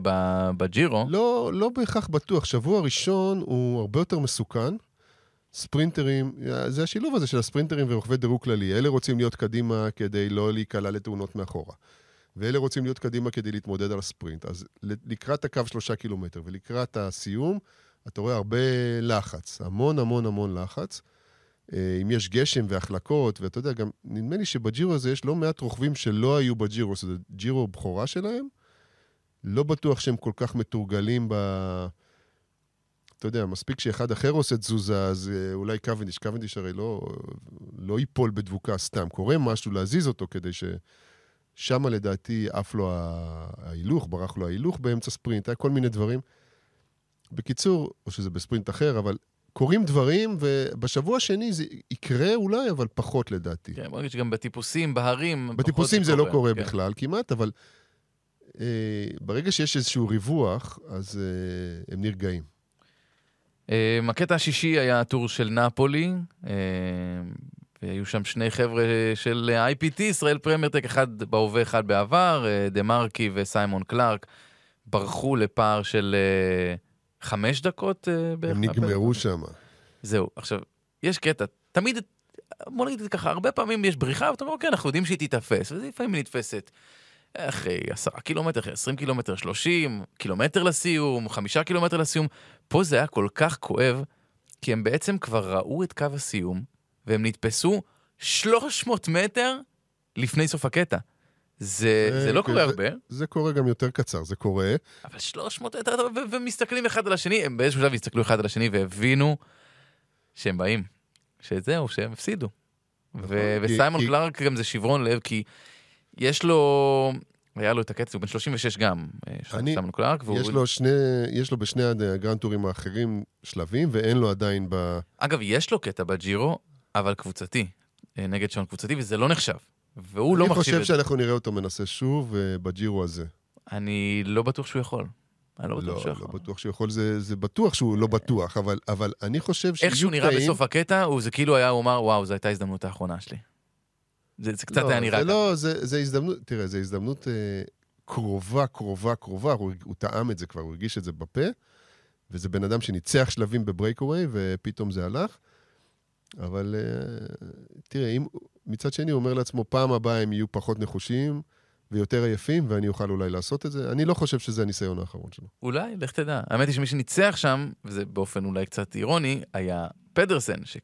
בג'ירו. לא, לא בהכרח בטוח. שבוע ראשון הוא הרבה יותר מסוכן. ספרינטרים, זה השילוב הזה של הספרינטרים ורוכבי דירוג כללי. אלה רוצים להיות קדימה כדי לא להיקלע לתאונות מאחורה. ואלה רוצים להיות קדימה כדי להתמודד על הספרינט. אז לקראת הקו שלושה קילומטר ולקראת הסיום, אתה רואה הרבה לחץ, המון המון המון לחץ. אה, אם יש גשם והחלקות, ואתה יודע, גם נדמה לי שבג'ירו הזה יש לא מעט רוכבים שלא היו בג'ירו, שזה ג'ירו בכורה שלהם. לא בטוח שהם כל כך מתורגלים ב... אתה יודע, מספיק שאחד אחר עושה תזוזה, אז אה, אולי קוונדיש, קוונדיש הרי לא, לא ייפול בדבוקה סתם. קורה משהו להזיז אותו כדי ש... שם לדעתי עף לו ההילוך, ברח לו ההילוך באמצע ספרינט, היה כל מיני דברים. בקיצור, או שזה בספרינט אחר, אבל קורים דברים, ובשבוע השני זה יקרה אולי, אבל פחות לדעתי. כן, נגיד שגם בטיפוסים, בהרים, בטיפוסים זה, זה לא קורה כן. בכלל כמעט, אבל אה, ברגע שיש איזשהו ריווח, אז אה, הם נרגעים. אה, הקטע השישי היה הטור של נפולי, אה, והיו שם שני חבר'ה של IPT, ישראל פרמיירטק, אחד בהווה, אחד בעבר, אה, דה מרקי וסיימון קלארק, ברחו לפער של חמש דקות בערך. הם נגמרו שם. זהו, עכשיו, יש קטע, תמיד, בוא נגיד את זה ככה, הרבה פעמים יש בריחה, ואתה אומר, אוקיי, אנחנו יודעים שהיא תיתפס, וזה לפעמים נתפסת. אחרי עשרה קילומטר, אחרי עשרים קילומטר, שלושים קילומטר לסיום, חמישה קילומטר לסיום. פה זה היה כל כך כואב, כי הם בעצם כבר ראו את קו הסיום, והם נתפסו 300 מטר לפני סוף הקטע. זה, זה- זה לא קורה זה- הרבה, זה קורה גם יותר קצר, זה קורה. אבל 300 יותר טוב, ו- ומסתכלים אחד על השני, הם באיזשהו שלב הסתכלו אחד על השני והבינו שהם באים, שזהו, שהם הפסידו. נכון, וסיימון קלארק גם זה שברון לב, כי יש לו, היה לו את הקצב, הוא בן 36 גם, אה, אני- סיימון קלארק, והוא... יש לו שני, יש לו בשני הגרנד טורים האחרים שלבים, ואין לו עדיין ב... אגב, יש לו קטע בג'ירו, אבל קבוצתי, אה, נגד שעון קבוצתי, וזה לא נחשב. והוא לא אני מחשיב חושב את זה. שאנחנו נראה אותו מנסה שוב אה, בג'ירו הזה. אני לא בטוח שהוא יכול. אני לא בטוח לא, שהוא לא יכול. בטוח שהוא יכול, זה, זה בטוח שהוא לא בטוח, אבל, אבל אני חושב שיהיו איך שהוא נראה קטעים- בסוף הקטע, הוא זה כאילו היה, הוא אמר, וואו, זו הייתה ההזדמנות האחרונה שלי. זה, זה קצת לא, היה נראה זה. לא, זה, זה הזדמנות, תראה, זו הזדמנות אה, קרובה, קרובה, קרובה, הוא, הוא טעם את זה כבר, הוא הרגיש את זה בפה, וזה בן אדם שניצח שלבים בברייקווי, ופתאום זה הלך. אבל אה, תראה, אם, מצד שני, הוא אומר לעצמו, פעם הבאה הם יהיו פחות נחושים ויותר עייפים, ואני אוכל אולי לעשות את זה. אני לא חושב שזה הניסיון האחרון שלו. אולי, לך תדע. האמת היא שמי שניצח שם, וזה באופן אולי קצת אירוני, היה פדרסן, שזה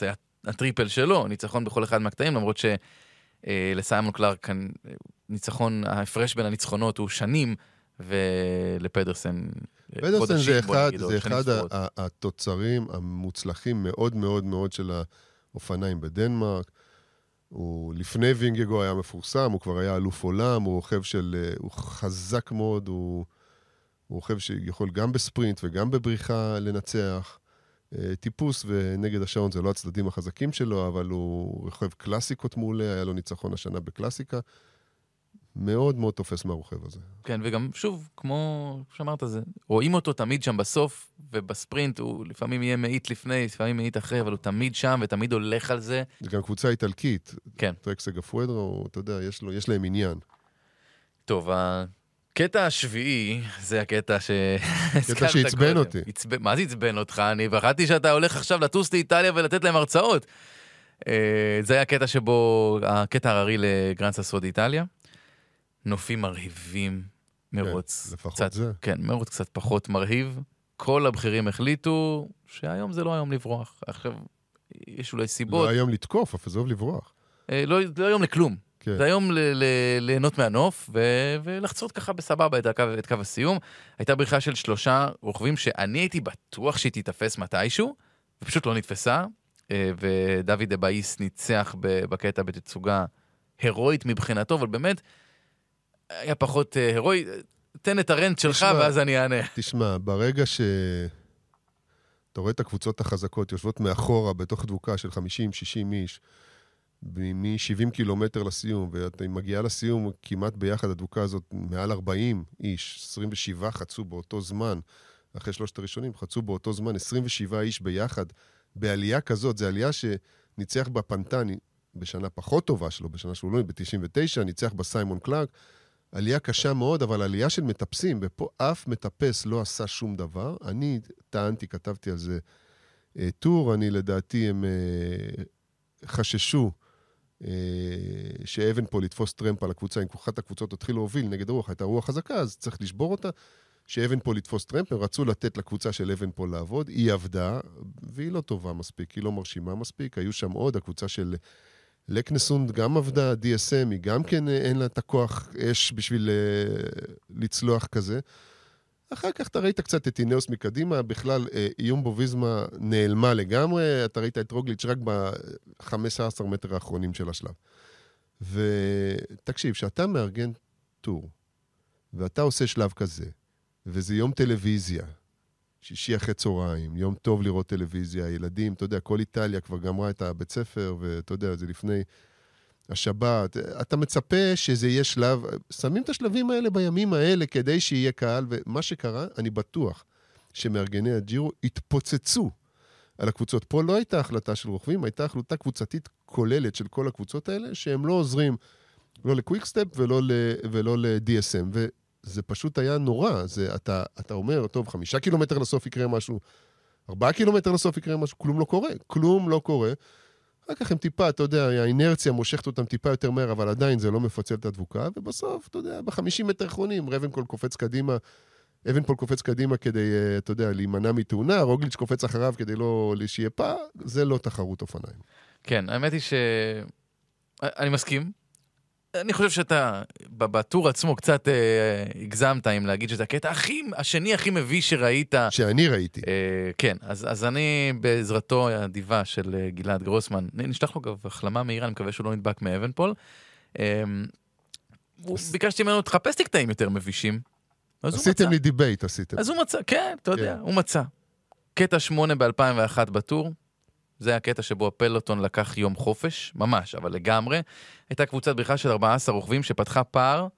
היה הטריפל שלו, ניצחון בכל אחד מהקטעים, למרות שלסיימון קלארק, אה, ניצחון, ההפרש בין הניצחונות הוא שנים, ולפדרסן אה, פדרסן חודשים, זה אחד, נגיד, זה אחד התוצרים המוצלחים מאוד מאוד מאוד של האופניים בדנמרק. הוא לפני וינגגו היה מפורסם, הוא כבר היה אלוף עולם, הוא רוכב של... אה, הוא חזק מאוד, הוא, הוא רוכב שיכול גם בספרינט וגם בבריחה לנצח. טיפוס ונגד השעון זה לא הצדדים החזקים שלו, אבל הוא רוכב קלאסיקות מעולה, היה לו ניצחון השנה בקלאסיקה. מאוד מאוד תופס מהרוכב הזה. כן, וגם, שוב, כמו שאמרת, זה, רואים אותו תמיד שם בסוף, ובספרינט הוא לפעמים יהיה מאית לפני, לפעמים מאית אחרי, אבל הוא תמיד שם ותמיד הולך על זה. זה גם קבוצה איטלקית. כן. טרק סגפואדרו, אתה יודע, יש, לו, יש להם עניין. טוב, הקטע השביעי, זה הקטע שהזכרת שעצבן קודם. אותי. עצבן, מה זה עצבן אותך? אני פחדתי שאתה הולך עכשיו לטוס לאיטליה ולתת להם הרצאות. אה, זה היה הקטע שבו, הקטע הררי לגרנד ססו איטליה. נופים מרהיבים, מרוץ לפחות קצת, זה. כן, מרוץ קצת פחות מרהיב. כל הבכירים החליטו שהיום זה לא היום לברוח. עכשיו, יש אולי לא סיבות, היום לתקוף, אף עזוב לברוח. אה, לא, לא היום לכלום. כן. זה היום ל- ל- ליהנות מהנוף ו- ולחצות ככה בסבבה את, הקו, את קו הסיום. הייתה בריחה של שלושה רוכבים שאני הייתי בטוח שהיא תיתפס מתישהו, ופשוט לא נתפסה, אה, ודוד אבאיס ניצח בקטע בתצוגה הירואית מבחינתו, אבל באמת היה פחות אה, הירואי. תן את הרנט שלך תשמע, ואז אני אענה. תשמע, ברגע ש... אתה רואה את הקבוצות החזקות יושבות מאחורה בתוך דבוקה של 50-60 איש, מ-70 קילומטר לסיום, ואת מגיעה לסיום כמעט ביחד, הדבוקה הזאת מעל 40 איש, 27 חצו באותו זמן, אחרי שלושת הראשונים, חצו באותו זמן 27 איש ביחד, בעלייה כזאת, זו עלייה שניצח בה פנטני בשנה פחות טובה שלו, בשנה שהוא לא, ב-99, ניצח בה סיימון קלארק. עלייה קשה מאוד, אבל עלייה של מטפסים, ופה אף מטפס לא עשה שום דבר. אני טענתי, כתבתי על זה אה, טור, אני לדעתי הם אה, חששו שאבן פה לתפוס טרמפ על הקבוצה, אם אחת הקבוצות תתחיל להוביל נגד הרוח, הייתה רוח חזקה, אז צריך לשבור אותה. שאבן פה לתפוס טרמפ, הם רצו לתת לקבוצה של אבן פה לעבוד, היא עבדה, והיא לא טובה מספיק, היא לא מרשימה מספיק. היו שם עוד, הקבוצה של לקנסונד גם עבדה, DSM, היא גם כן אה, אין לה את הכוח אש בשביל uh, לצלוח כזה. אחר כך אתה ראית קצת את אינאוס מקדימה, בכלל אה, איום בוביזמה נעלמה לגמרי, אתה ראית את רוגליץ' רק ב-15 מטר האחרונים של השלב. ותקשיב, כשאתה מארגן טור, ואתה עושה שלב כזה, וזה יום טלוויזיה, שישי אחרי צהריים, יום טוב לראות טלוויזיה, ילדים, אתה יודע, כל איטליה כבר גמרה את הבית ספר, ואתה יודע, זה לפני השבת. אתה מצפה שזה יהיה שלב, שמים את השלבים האלה בימים האלה כדי שיהיה קהל, ומה שקרה, אני בטוח שמארגני הג'ירו התפוצצו על הקבוצות. פה לא הייתה החלטה של רוכבים, הייתה החלטה קבוצתית כוללת של כל הקבוצות האלה, שהם לא עוזרים לא לקוויקסטפ ולא, ל, ולא ל-DSM. וזה פשוט היה נורא. זה, אתה, אתה אומר, טוב, חמישה קילומטר לסוף יקרה משהו, ארבעה קילומטר לסוף יקרה משהו, כלום לא קורה. כלום לא קורה. אחר כך הם טיפה, אתה יודע, האינרציה מושכת אותם טיפה יותר מהר, אבל עדיין זה לא מפצל את הדבוקה, ובסוף, אתה יודע, בחמישים מטר האחרונים, רבנקול קופץ קדימה, אבנפול קופץ קדימה כדי, אה, אתה יודע, להימנע מתאונה, רוגליץ' קופץ אחריו כדי לא שיהיה פער, זה לא תחרות אופניים. כן, האמת היא ש... אני מסכים. אני חושב שאתה בטור עצמו קצת אה, הגזמת עם להגיד שזה הקטע הכי, השני הכי מביש שראית. שאני ראיתי. אה, כן, אז, אז אני בעזרתו האדיבה של אה, גלעד גרוסמן, נשלח לו גם החלמה מהירה, אני מקווה שהוא לא נדבק מאבנפול. אה, הוא- ביקשתי ממנו, תחפש לי קטעים יותר מבישים. אז. עשיתם לי דיבייט, עשיתם. אז הוא מצא, כן, אתה יודע, כן. הוא מצא. קטע 8 ב-2001 בטור, זה הקטע שבו הפלוטון לקח יום חופש, ממש, אבל לגמרי. הייתה קבוצת בריחה של 14 רוכבים שפתחה פער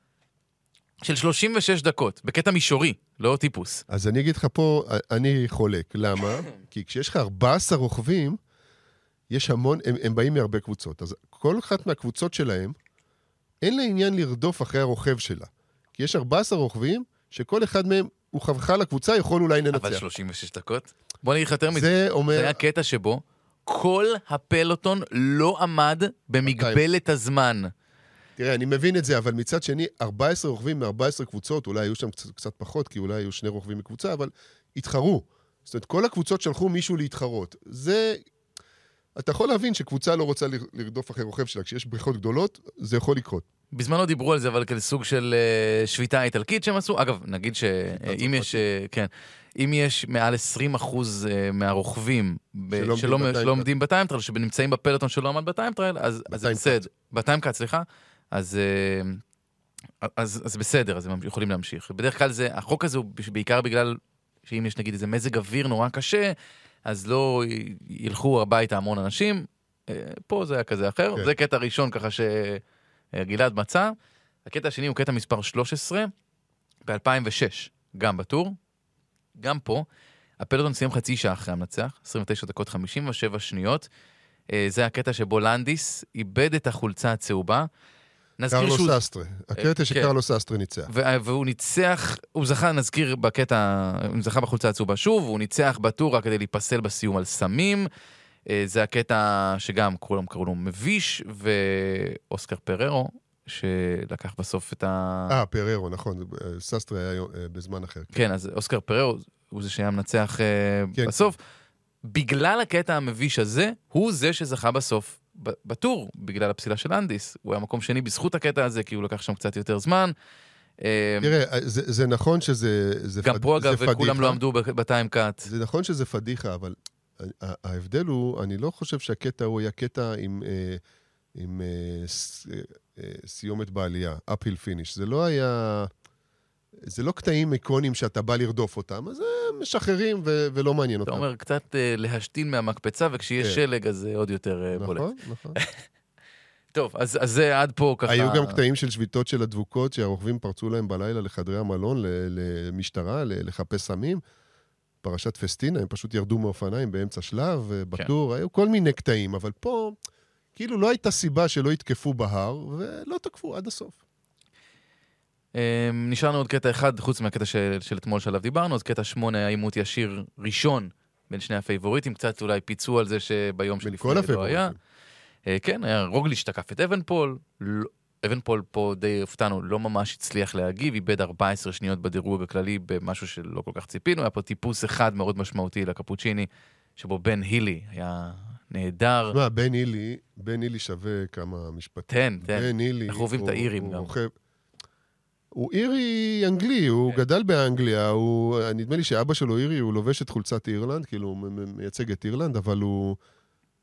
של 36 דקות, בקטע מישורי, לא טיפוס. אז אני אגיד לך פה, אני חולק. למה? כי כשיש לך 14 רוכבים, יש המון, הם, הם באים מהרבה קבוצות. אז כל אחת מהקבוצות שלהם, אין לה עניין לרדוף אחרי הרוכב שלה. כי יש 14 רוכבים, שכל אחד מהם הוא חברך לקבוצה, יכול אולי לנצח. אבל 36 דקות? בוא נגיד לך יותר מזה. זה זה אומר... היה קטע שבו כל הפלוטון לא עמד במגבלת הזמן. תראה, אני מבין את זה, אבל מצד שני, 14 רוכבים מ-14 קבוצות, אולי היו שם קצת, קצת פחות, כי אולי היו שני רוכבים מקבוצה, אבל התחרו. זאת אומרת, כל הקבוצות שלחו מישהו להתחרות. זה... אתה יכול להבין שקבוצה לא רוצה לר- לרדוף אחרי רוכב שלה. כשיש בריחות גדולות, זה יכול לקרות. בזמנו דיברו על זה, אבל כאל סוג של אה, שביתה איטלקית שהם עשו. אגב, נגיד שאם יש, אה, כן, אם יש מעל 20 אחוז אה, מהרוכבים ב- שלא עומדים ב time trial, שנמצאים בפלטון שלא עמד ב time trial, אז זה. בסדר. ב time cut, סליחה. אז... אה, אז, אז בסדר, אז הם יכולים להמשיך. בדרך כלל זה, החוק הזה הוא בעיקר בגלל שאם יש נגיד איזה מזג אוויר נורא קשה, אז לא ילכו הביתה המון אנשים. אה, פה זה היה כזה אחר. כן. זה קטע ראשון ככה שגלעד מצא. הקטע השני הוא קטע מספר 13, ב-2006, גם בטור. גם פה, הפלוטון סיים חצי שעה אחרי המנצח, 29 דקות 57 שניות. אה, זה הקטע שבו לנדיס איבד את החולצה הצהובה. נזכיר קרלוס שהוא... אסטרה. הקטע כן. שקרלוס אסטרה ניצח. ו- והוא ניצח, הוא זכה, נזכיר בקטע, הוא זכה בחולצה הצהובה שוב, הוא ניצח בטור רק כדי להיפסל בסיום על סמים. אה, זה הקטע שגם כולם קראו לו מביש, ואוסקר פררו, שלקח בסוף את ה... אה, פררו, נכון. ססטרה היה אה, בזמן אחר. כן, אז אוסקר פררו הוא זה שהיה מנצח אה, כן. בסוף. בגלל הקטע המביש הזה, הוא זה שזכה בסוף בטור, בגלל הפסילה של אנדיס. הוא היה מקום שני בזכות הקטע הזה, כי הוא לקח שם קצת יותר זמן. אה, תראה, זה זה נכון שזה זה גם פד- פה אגב. כולם לא עמדו בטיים קאט. זה נכון שזה פדיחה, אבל ההבדל הוא, אני לא חושב שהקטע הוא היה קטע עם, אה, עם אה, ס- אה, אה, סיומת בעלייה, uphill finish. זה לא היה... זה לא קטעים איקונים שאתה בא לרדוף אותם, אז הם משחררים ו- ולא מעניין אתה אותם. אומר, קצת אה, להשתין מהמקפצה, וכשיש כן. שלג אז זה עוד יותר אה, בולט. נכון, נכון. טוב, אז אז זה עד פה ככה... היו גם קטעים של שביתות של הדבוקות, שהרוכבים פרצו להם בלילה לחדרי המלון, למשטרה, לחפש סמים. פרשת פסטינה, הם פשוט ירדו מאופניים באמצע שלב, אה, בטור, היו כל מיני קטעים, אבל פה, כאילו לא הייתה סיבה שלא יתקפו בהר, ולא תקפו עד הסוף. אה, נשארנו עוד קטע אחד, חוץ מהקטע של, של אתמול שעליו דיברנו, אז קטע שמונה היה עימות ישיר ראשון בין שני הפייבוריטים, קצת אולי פיצו על זה שביום שלפני לא היה. אה, כן, היה רוגליץ' תקף את אבנפול, לא, אבנפול פה די הופתענו, לא ממש הצליח להגיב, איבד 14 שניות בדירוג הכללי במשהו שלא כל כך ציפינו, היה פה טיפוס אחד מאוד משמעותי לקפוצ'יני, שבו בן הילי היה נהדר. תשמע, בן הילי, בן הילי שווה כמה משפטים. תן, תן. בן הילי... אנחנו אוהבים את האירים גם. רוכב- הוא אירי אנגלי, הוא כן. גדל באנגליה, הוא, נדמה לי שאבא שלו אירי, הוא לובש את חולצת אירלנד, כאילו הוא מייצג את אירלנד, אבל הוא...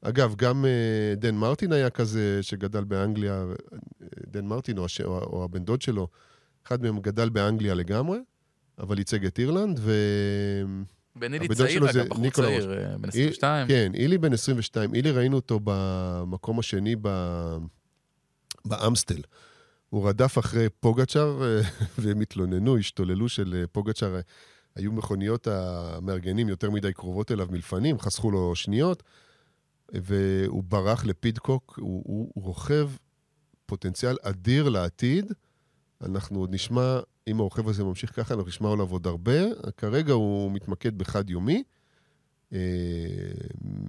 אגב, גם אה, דן מרטין היה כזה שגדל באנגליה, אה, דן מרטין או, הש... או, או הבן דוד שלו, אחד מהם גדל באנגליה לגמרי, אבל ייצג את אירלנד, ו... בן הילי הבן דוד צעיר, שלו זה אגב, בחור ניקולה צעיר, אה, בן 22. כן, אילי בן 22. אילי ראינו אותו במקום השני ב... באמסטל. הוא רדף אחרי פוגצ'אר, אה, והם התלוננו, השתוללו של אה, פוגצ'אר. היו מכוניות המארגנים יותר מדי קרובות אליו מלפנים, חסכו לו שניות, והוא ברח לפידקוק. הוא, הוא, הוא רוכב פוטנציאל אדיר לעתיד. אנחנו עוד נשמע, אם הרוכב הזה ממשיך ככה, אנחנו נשמע עליו עוד הרבה. כרגע הוא מתמקד בחד-יומי. אה,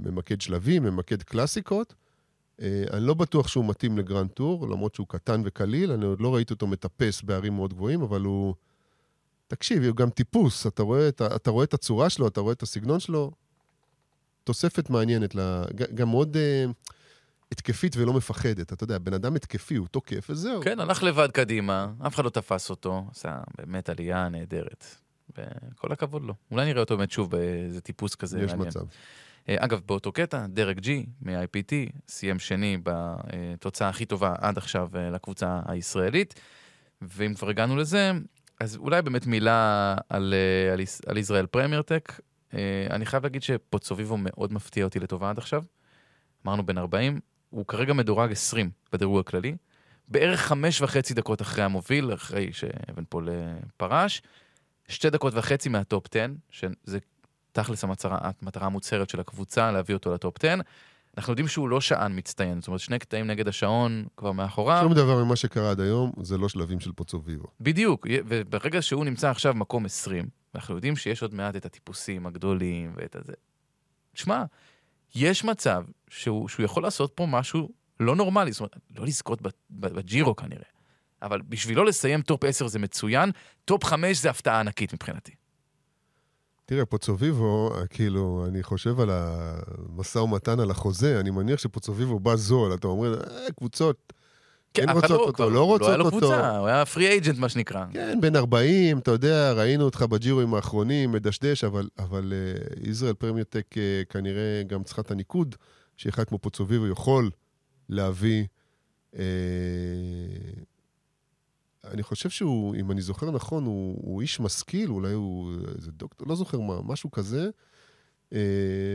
ממקד שלבים, ממקד קלאסיקות. אה, אני לא בטוח שהוא מתאים לגרנד טור, למרות שהוא קטן וקליל, אני עוד לא ראיתי אותו מטפס בערים מאוד גבוהים, אבל הוא... תקשיב, הוא גם טיפוס, אתה רואה את, ה- אתה רואה את הצורה שלו, אתה רואה את הסגנון שלו. תוספת מעניינת, ל... ג- גם מאוד... אה, התקפית ולא מפחדת. אתה יודע, בן אדם התקפי, הוא תוקף וזהו. כן, הלך לבד קדימה, אף אחד לא תפס אותו, עשה באמת עלייה נהדרת. וכל הכבוד לו. אולי נראה אותו באמת שוב באיזה טיפוס כזה יש מעניין. מצב. אה, אגב, באותו קטע, דרק ג'י מ-IPT סיים שני בתוצאה הכי טובה עד עכשיו אה, לקבוצה הישראלית. ואם כבר הגענו לזה, אז אולי באמת מילה על, אה, על, יש- על ישראל פרמייר טק. אני חייב להגיד שפוצוביבו מאוד מפתיע אותי לטובה עד עכשיו. אמרנו בן 40, הוא כרגע מדורג 20 בדירוג הכללי. בערך חמש וחצי דקות אחרי המוביל, אחרי שאבנפול אה, פרש. שתי דקות וחצי מהטופ 10, שזה תכלס המטרה, המטרה המוצהרת של הקבוצה, להביא אותו לטופ 10. אנחנו יודעים שהוא לא שען מצטיין, זאת אומרת, שני קטעים נגד השעון כבר מאחוריו. שום דבר ממה שקרה עד היום זה לא שלבים של פוצוביבו. בדיוק, וברגע שהוא נמצא עכשיו מקום 20, אנחנו יודעים שיש עוד מעט את הטיפוסים הגדולים ואת הזה. שמע, יש מצב שהוא, שהוא יכול לעשות פה משהו לא נורמלי, זאת אומרת, לא לזכות בג'ירו כנראה, אבל בשבילו לסיים טופ 10 זה מצוין, טופ 5 זה הפתעה ענקית מבחינתי. תראה, פוצוביבו, כאילו, אני חושב על המשא ומתן על החוזה, אני מניח שפוצוביבו בא זול, אתה אומר, אה, קבוצות, כן רוצות אותו, לא רוצות לא היה לו אותו. קבוצה, הוא היה פרי אייג'נט מה שנקרא. כן, בן 40, אתה יודע, ראינו אותך בג'ירואים האחרונים, מדשדש, אבל, אבל uh, ישראל פרמיוטק uh, כנראה גם צריכה את הניקוד, שאחד כמו פוצוביבו יכול להביא. Uh, אני חושב שהוא, אם אני זוכר נכון, הוא, הוא איש משכיל, אולי הוא איזה דוקטור, לא זוכר מה, משהו כזה. Uh,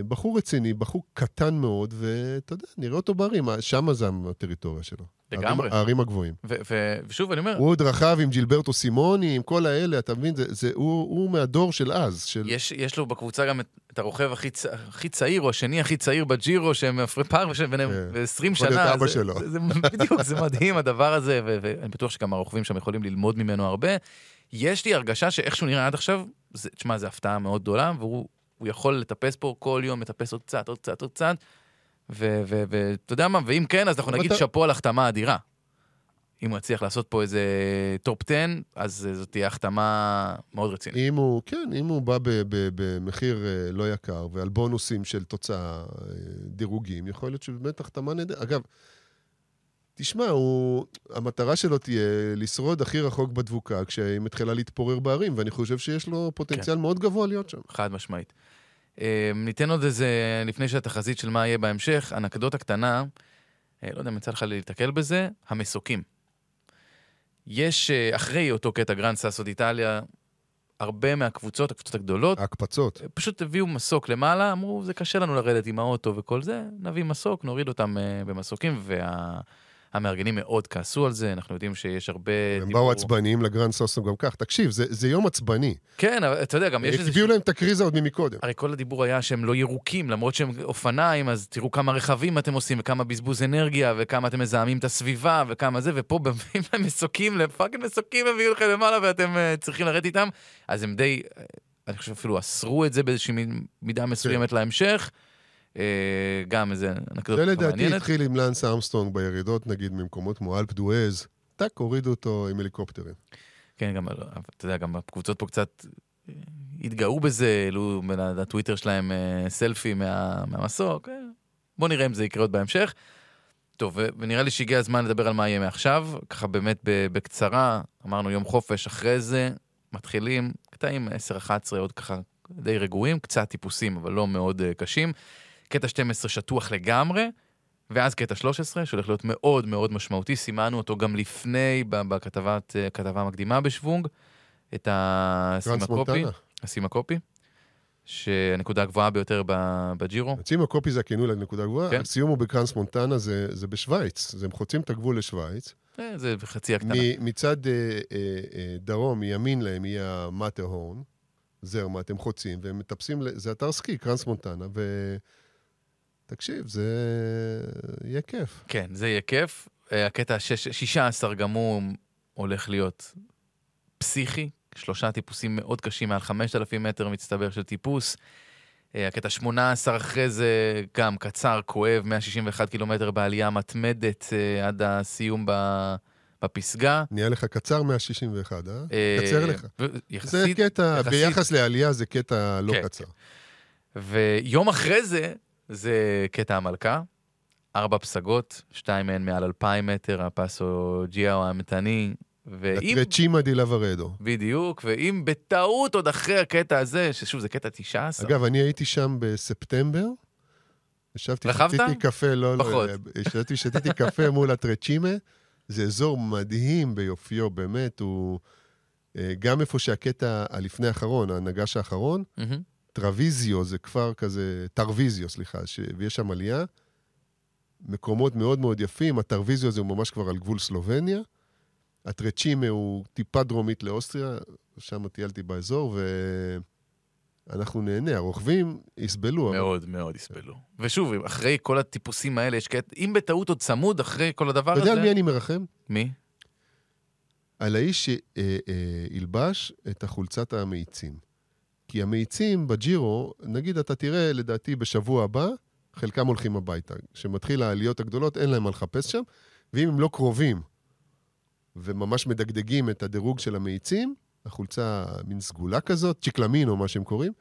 בחור רציני, בחור קטן מאוד, ואתה יודע, נראה אותו בערים, שם זה הטריטוריה שלו. לגמרי. הערים, הגבוהים. ו- ו- ושוב, אני אומר, הוא עוד רכב עם ג'ילברטו סימוני, עם כל האלה, אתה מבין? זה, זה, הוא, הוא מהדור של אז. של... יש, יש לו בקבוצה גם את, את הרוכב הכי, צ... הכי צעיר, או השני הכי צעיר בג'ירו, שהם הפרי פער ביניהם כן. ו-20 יכול שנה. להיות אבא שלו. זה, זה, בדיוק, זה מדהים הדבר הזה, ואני בטוח שגם הרוכבים שם יכולים ללמוד ממנו הרבה. יש לי הרגשה שאיך שהוא נראה עד עכשיו, תשמע, זו הפתעה מאוד גדולה, והוא הוא יכול לטפס פה כל יום, לטפס עוד קצת, עוד קצת, עוד קצת, ואתה יודע מה, ואם כן, אז אנחנו נגיד שאפו על החתמה אדירה. אם הוא יצליח לעשות פה איזה טופ 10, אז אה, זאת תהיה החתמה מאוד רצינית. אם הוא, כן, אם הוא בא במחיר אה, לא יקר ועל בונוסים של תוצאה, אה, דירוגים, יכול להיות שבאמת החתמה נהדרת. אגב, תשמע, הוא, המטרה שלו תהיה לשרוד הכי רחוק בדבוקה כשהיא מתחילה להתפורר בהרים, ואני חושב שיש לו פוטנציאל כן. מאוד גבוה להיות שם. חד משמעית. אה, ניתן עוד איזה, לפני שהתחזית של מה יהיה בהמשך, אנקדוטה קטנה, אה, לא יודע אם יצא לך להתקל בזה, המסוקים. יש, אה, אחרי אותו קטע גראן סאסו ד'איטליה, הרבה מהקבוצות, הקבוצות הגדולות, הקבוצות. פשוט הביאו מסוק למעלה, אמרו, זה קשה לנו לרדת עם האוטו וכל זה, נביא מסוק, נוריד אותם אה, במסוקים, והמארגנים מאוד כעסו על זה, אנחנו יודעים שיש הרבה... הם דיבור- באו עצבניים לגראן סאסו גם כך. תקשיב, זה, זה יום עצבני. כן, אבל אתה יודע, גם יש איזה... הביאו להם את הקריזה עוד ממקודם. הרי כל הדיבור היה שהם לא ירוקים, למרות שהם אופניים, אז תראו כמה רכבים אתם עושים, וכמה בזבוז אנרגיה, וכמה אתם מזהמים את הסביבה, וכמה זה, ופה מביאים להם מסוקים, ל fucking מסוקים הביאו לכם למעלה, ואתם אה, צריכים לרדת איתם. אז הם די, אה, אני חושב אפילו אסרו את זה באיזושהי מידה מסוימת להמשך. אה, גם איזה זה אנקדוטה לדעתי מעניינת. התחיל עם לנס ארמסטרונג בירידות, נגיד, ממקומות כמו אלפ דואז. טאק, הורידו אותו עם הליקופטרים. כן, גם, אתה יודע, גם הקבוצות פה קצת אה, התגאו בזה, העלו לטוויטר שלהם אה, סלפי מה, מהמסוק. אה, בוא נראה אם זה יקרה עוד בהמשך. טוב, ונראה לי שהגיע הזמן לדבר על מה יהיה מעכשיו. ככה באמת בקצרה, אמרנו יום חופש, אחרי זה מתחילים קטעים 10-11, עוד ככה די רגועים, קצת טיפוסים, אבל לא מאוד אה, קשים. קטע 12 שטוח לגמרי. ואז קטע 13, שהולך להיות מאוד מאוד משמעותי, סימנו אותו גם לפני, בכתבת, אה, כתבה מקדימה בשוונג, את הסימקופי. הסימקופי, שהנקודה הגבוהה ביותר בג'ירו. צימה קופי זה הכינוי לנקודה גבוהה, כן. הסיום הוא בקרנס מונטנה, זה, זה בשוויץ. אז הם חוצים את הגבול לשוויץ. אה, זה חצי הקטנה. מצד אה, אה, אה, דרום, מימין להם, יהיה המטרהורן, זרמט, הם חוצים, והם מטפסים, זה אתר סקי, קרנס מונטנה, ותקשיב, זה יהיה כיף. כן, זה יהיה כיף. אה, הקטע ה-16 גם הוא הולך להיות פסיכי, שלושה טיפוסים מאוד קשים, מעל 5,000 מטר מצטבר של טיפוס. אה, הקטע 18 אחרי זה גם קצר, כואב, 161 קילומטר בעלייה מתמדת אה, עד הסיום ב- בפסגה. נהיה לך קצר 161, אה? קצר לך. ו- זה יחסית, קטע, יחסית- ביחס לעלייה זה קטע לא כן, קצר. ויום אחרי זה, זה קטע המלכה. ארבע פסגות, שתיים מהן מעל אלפיים מטר, הפסו ג'יאו האמתני, ואם... רצ'ימה די לוורדו. בדיוק, ואם בטעות עוד אחרי הקטע הזה, ששוב, זה קטע 19. אגב, אני הייתי שם בספטמבר. ישבתי? שתיתי קפה, לא, לא, פחות. ישבתי, שתיתי קפה מול הטרצ'ימה. זה אזור מדהים ביופיו, באמת, הוא... אה, גם איפה שהקטע הלפני האחרון, הנגש האחרון, מהמם. טרוויזיו, זה כפר כזה, טרוויזיו, סליחה, ש... ויש שם עלייה. מקומות מאוד מאוד יפים, הטרוויזיו הזה הוא ממש כבר על גבול סלובניה. הטרצ'ימה הוא טיפה דרומית לאוסטריה, שם טיילתי באזור, ואנחנו נהנה. הרוכבים יסבלו. אבל- מאוד מאוד יסבלו. ושוב, אחרי כל הטיפוסים האלה, יש קטע, אם בטעות עוד צמוד אחרי כל הדבר אתה הזה... יודע על מי אני מרחם? מי? על האיש שילבש את החולצת המאיצים. כי המאיצים בג'ירו, נגיד אתה תראה, לדעתי, בשבוע הבא, חלקם הולכים הביתה. כשמתחיל העליות הגדולות, אין להם מה לחפש שם, ואם הם לא קרובים וממש מדגדגים את הדירוג של המאיצים, החולצה מין סגולה כזאת, צ'יקלמין או מה שהם קוראים,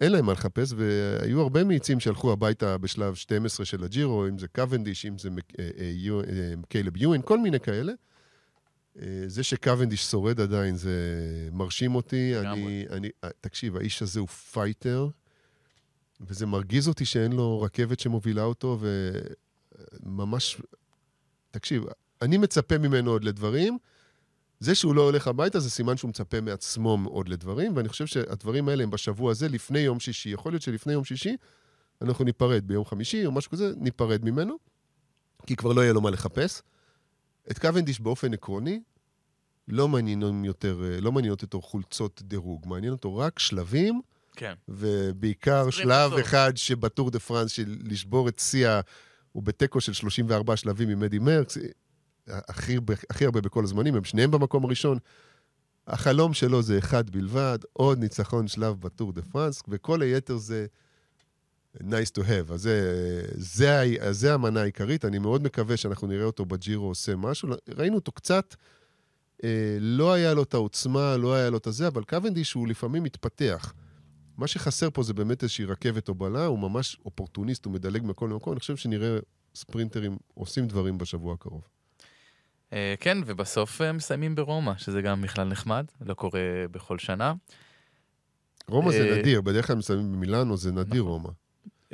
אין להם מה לחפש, והיו הרבה מאיצים שהלכו הביתה בשלב 12 של הג'ירו, אם זה קוונדיש, אם זה אה, אה, אה, קיילב יואין, כל מיני כאלה. אה, זה שקוונדיש שורד עדיין, זה מרשים אותי. אני, אני, אה, תקשיב, האיש הזה הוא פייטר, וזה מרגיז אותי שאין לו רכבת שמובילה אותו, וממש... תקשיב, אני מצפה ממנו עוד לדברים. זה שהוא לא הולך הביתה זה סימן שהוא מצפה מעצמו עוד לדברים, ואני חושב שהדברים האלה הם בשבוע הזה, לפני יום שישי. יכול להיות שלפני יום שישי אנחנו ניפרד ביום חמישי או משהו כזה, ניפרד ממנו, כי כבר לא יהיה לו מה לחפש. את קוונדיש באופן עקרוני, לא מעניינים יותר, אה, לא מעניינות אותו חולצות דירוג, מעניין אותו רק שלבים, כן. ובעיקר שלב בסוף. אחד שבטור דה פרנס, של לשבור את שיא, ה- הוא בתיקו של 34 שלבים עם אדי מרקס, הכי, הרבה- הכי הרבה בכל הזמנים, הם שניהם במקום הראשון. החלום שלו זה אחד בלבד, עוד ניצחון שלב בטור דה פרנס, וכל היתר זה nice to have. אז זה, זה, זה המנה העיקרית, אני מאוד מקווה שאנחנו נראה אותו בג'ירו עושה משהו. ראינו אותו קצת, אה, לא היה לו את העוצמה, לא היה לו את הזה, אבל קוונדיש הוא לפעמים מתפתח. מה שחסר פה זה באמת איזושהי רכבת הובלה, הוא ממש אופורטוניסט, הוא מדלג מכל מקום. אני חושב שנראה ספרינטרים עושים דברים בשבוע הקרוב. אה, כן, ובסוף אה, מסיימים ברומא, שזה גם בכלל נחמד, לא קורה בכל שנה. רומא זה נדיר, בדרך כלל מסיימים במילאנו, זה נדיר נכון. רומא.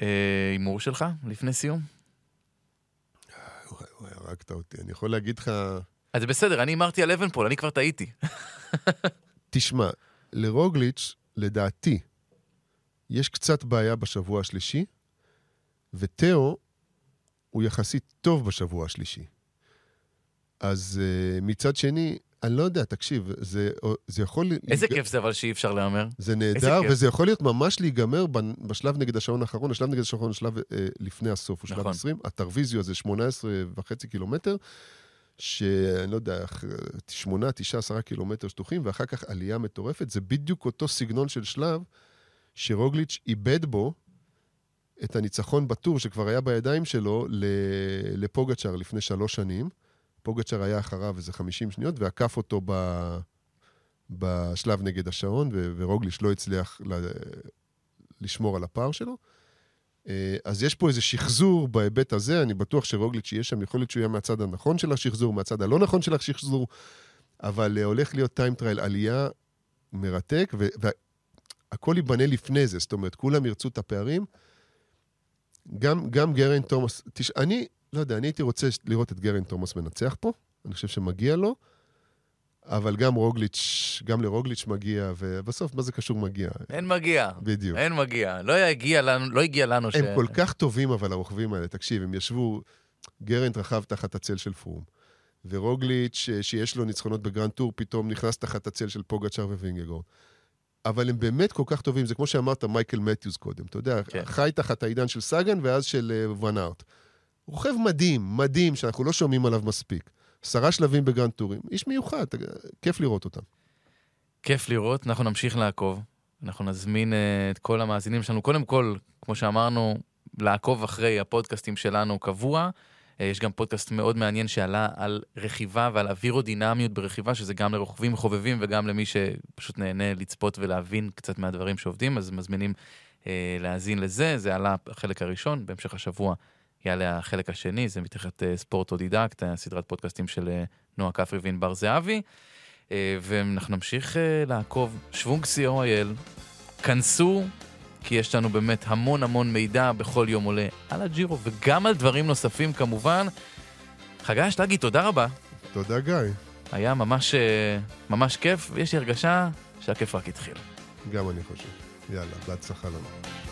אה, הימור שלך, לפני סיום? וואי, וואי, הרגת אותי. אני יכול להגיד לך, אז זה בסדר, אני הימרתי על אבנפול, אני כבר טעיתי. תשמע, לרוגליץ', לדעתי, יש קצת בעיה בשבוע השלישי, ותאו הוא יחסית טוב בשבוע השלישי. אז uh, מצד שני, אני לא יודע, תקשיב, זה, זה יכול... איזה להיג- כיף זה אבל שאי אפשר להמר. זה נהדר. וזה יכול להיות ממש להיגמר בשלב נגד השעון האחרון. השלב נגד השעון הוא שלב אה, לפני הסוף, הוא שלב נכון. 20. הטרוויזיו הזה 18 וחצי קילומטר, שאני לא יודע, 8, 9, 10 קילומטר שטוחים, ואחר כך עלייה מטורפת. זה בדיוק אותו סגנון של שלב שרוגליץ' איבד בו את הניצחון בטור שכבר היה בידיים שלו לפוגצ'אר לפני שלוש שנים. פוגצ'אר היה אחריו איזה 50 שניות, ועקף אותו ב... בשלב נגד השעון, ו- ורוגליץ' לא הצליח ל- לשמור על הפער שלו. אה, אז יש פה איזה שחזור בהיבט הזה, אני בטוח שרוגליץ' יהיה שם, יכול להיות שהוא יהיה מהצד הנכון של השחזור, מהצד הלא נכון של השחזור, אבל אה, הולך להיות time trial עלייה מרתק, והכל ייבנה לפני זה, זאת אומרת, כולם ירצו את הפערים. גם, גם גריינט תומאס, תש... אני, לא יודע, אני הייתי רוצה לראות את גריינט תומאס מנצח פה, אני חושב שמגיע לו, אבל גם רוגליץ', גם לרוגליץ' מגיע, ובסוף, מה זה קשור מגיע? אין מגיע. בדיוק. אין מגיע. לא הגיע לנו, לא הגיע לנו ש... הם כל כך טובים, אבל הרוכבים האלה, תקשיב, הם ישבו, גריינט רכב תחת הצל של פרום, ורוגליץ', אה, שיש לו ניצחונות ב grand tour, פתאום נכנס תחת הצל של פוגצ'אר ווינגגורד. אבל הם באמת כל כך טובים, זה כמו שאמרת, מייקל מתיוס קודם, אתה יודע, כן. חי תחת העידן של סאגן ואז של ארט. רוכב מדהים, מדהים, שאנחנו לא שומעים עליו מספיק. עשרה שלבים בגרנד טורים, איש מיוחד, אתה- כיף לראות אותם. כיף לראות, אנחנו נמשיך לעקוב. אנחנו נזמין אה, את כל המאזינים שלנו, קודם כל, כמו שאמרנו, לעקוב אחרי הפודקאסטים שלנו קבוע. אה, יש גם פודקאסט מאוד מעניין שעלה על רכיבה ועל אווירודינמיות ברכיבה, שזה גם לרוכבים חובבים וגם למי שפשוט נהנה לצפות ולהבין קצת מהדברים שעובדים, אז מזמינים אה, להאזין לזה. זה עלה החלק הראשון, בהמשך השבוע יעלה החלק השני, זה מתחת אה, ספורט אודידקט, סדרת פודקאסטים של אה, נועה כפרי וענבר זהבי. אה, ואנחנו נמשיך לעקוב, שוונג co.il, כנסו, כי יש לנו באמת המון המון מידע בכל יום עולה על הג'ירו וגם על דברים נוספים כמובן. חגי אשלגי, תודה רבה. תודה, גיא. היה ממש, ממש כיף, ויש לי הרגשה שהכיף רק התחיל. גם אני חושב. יאללה, בהצלחה לנו.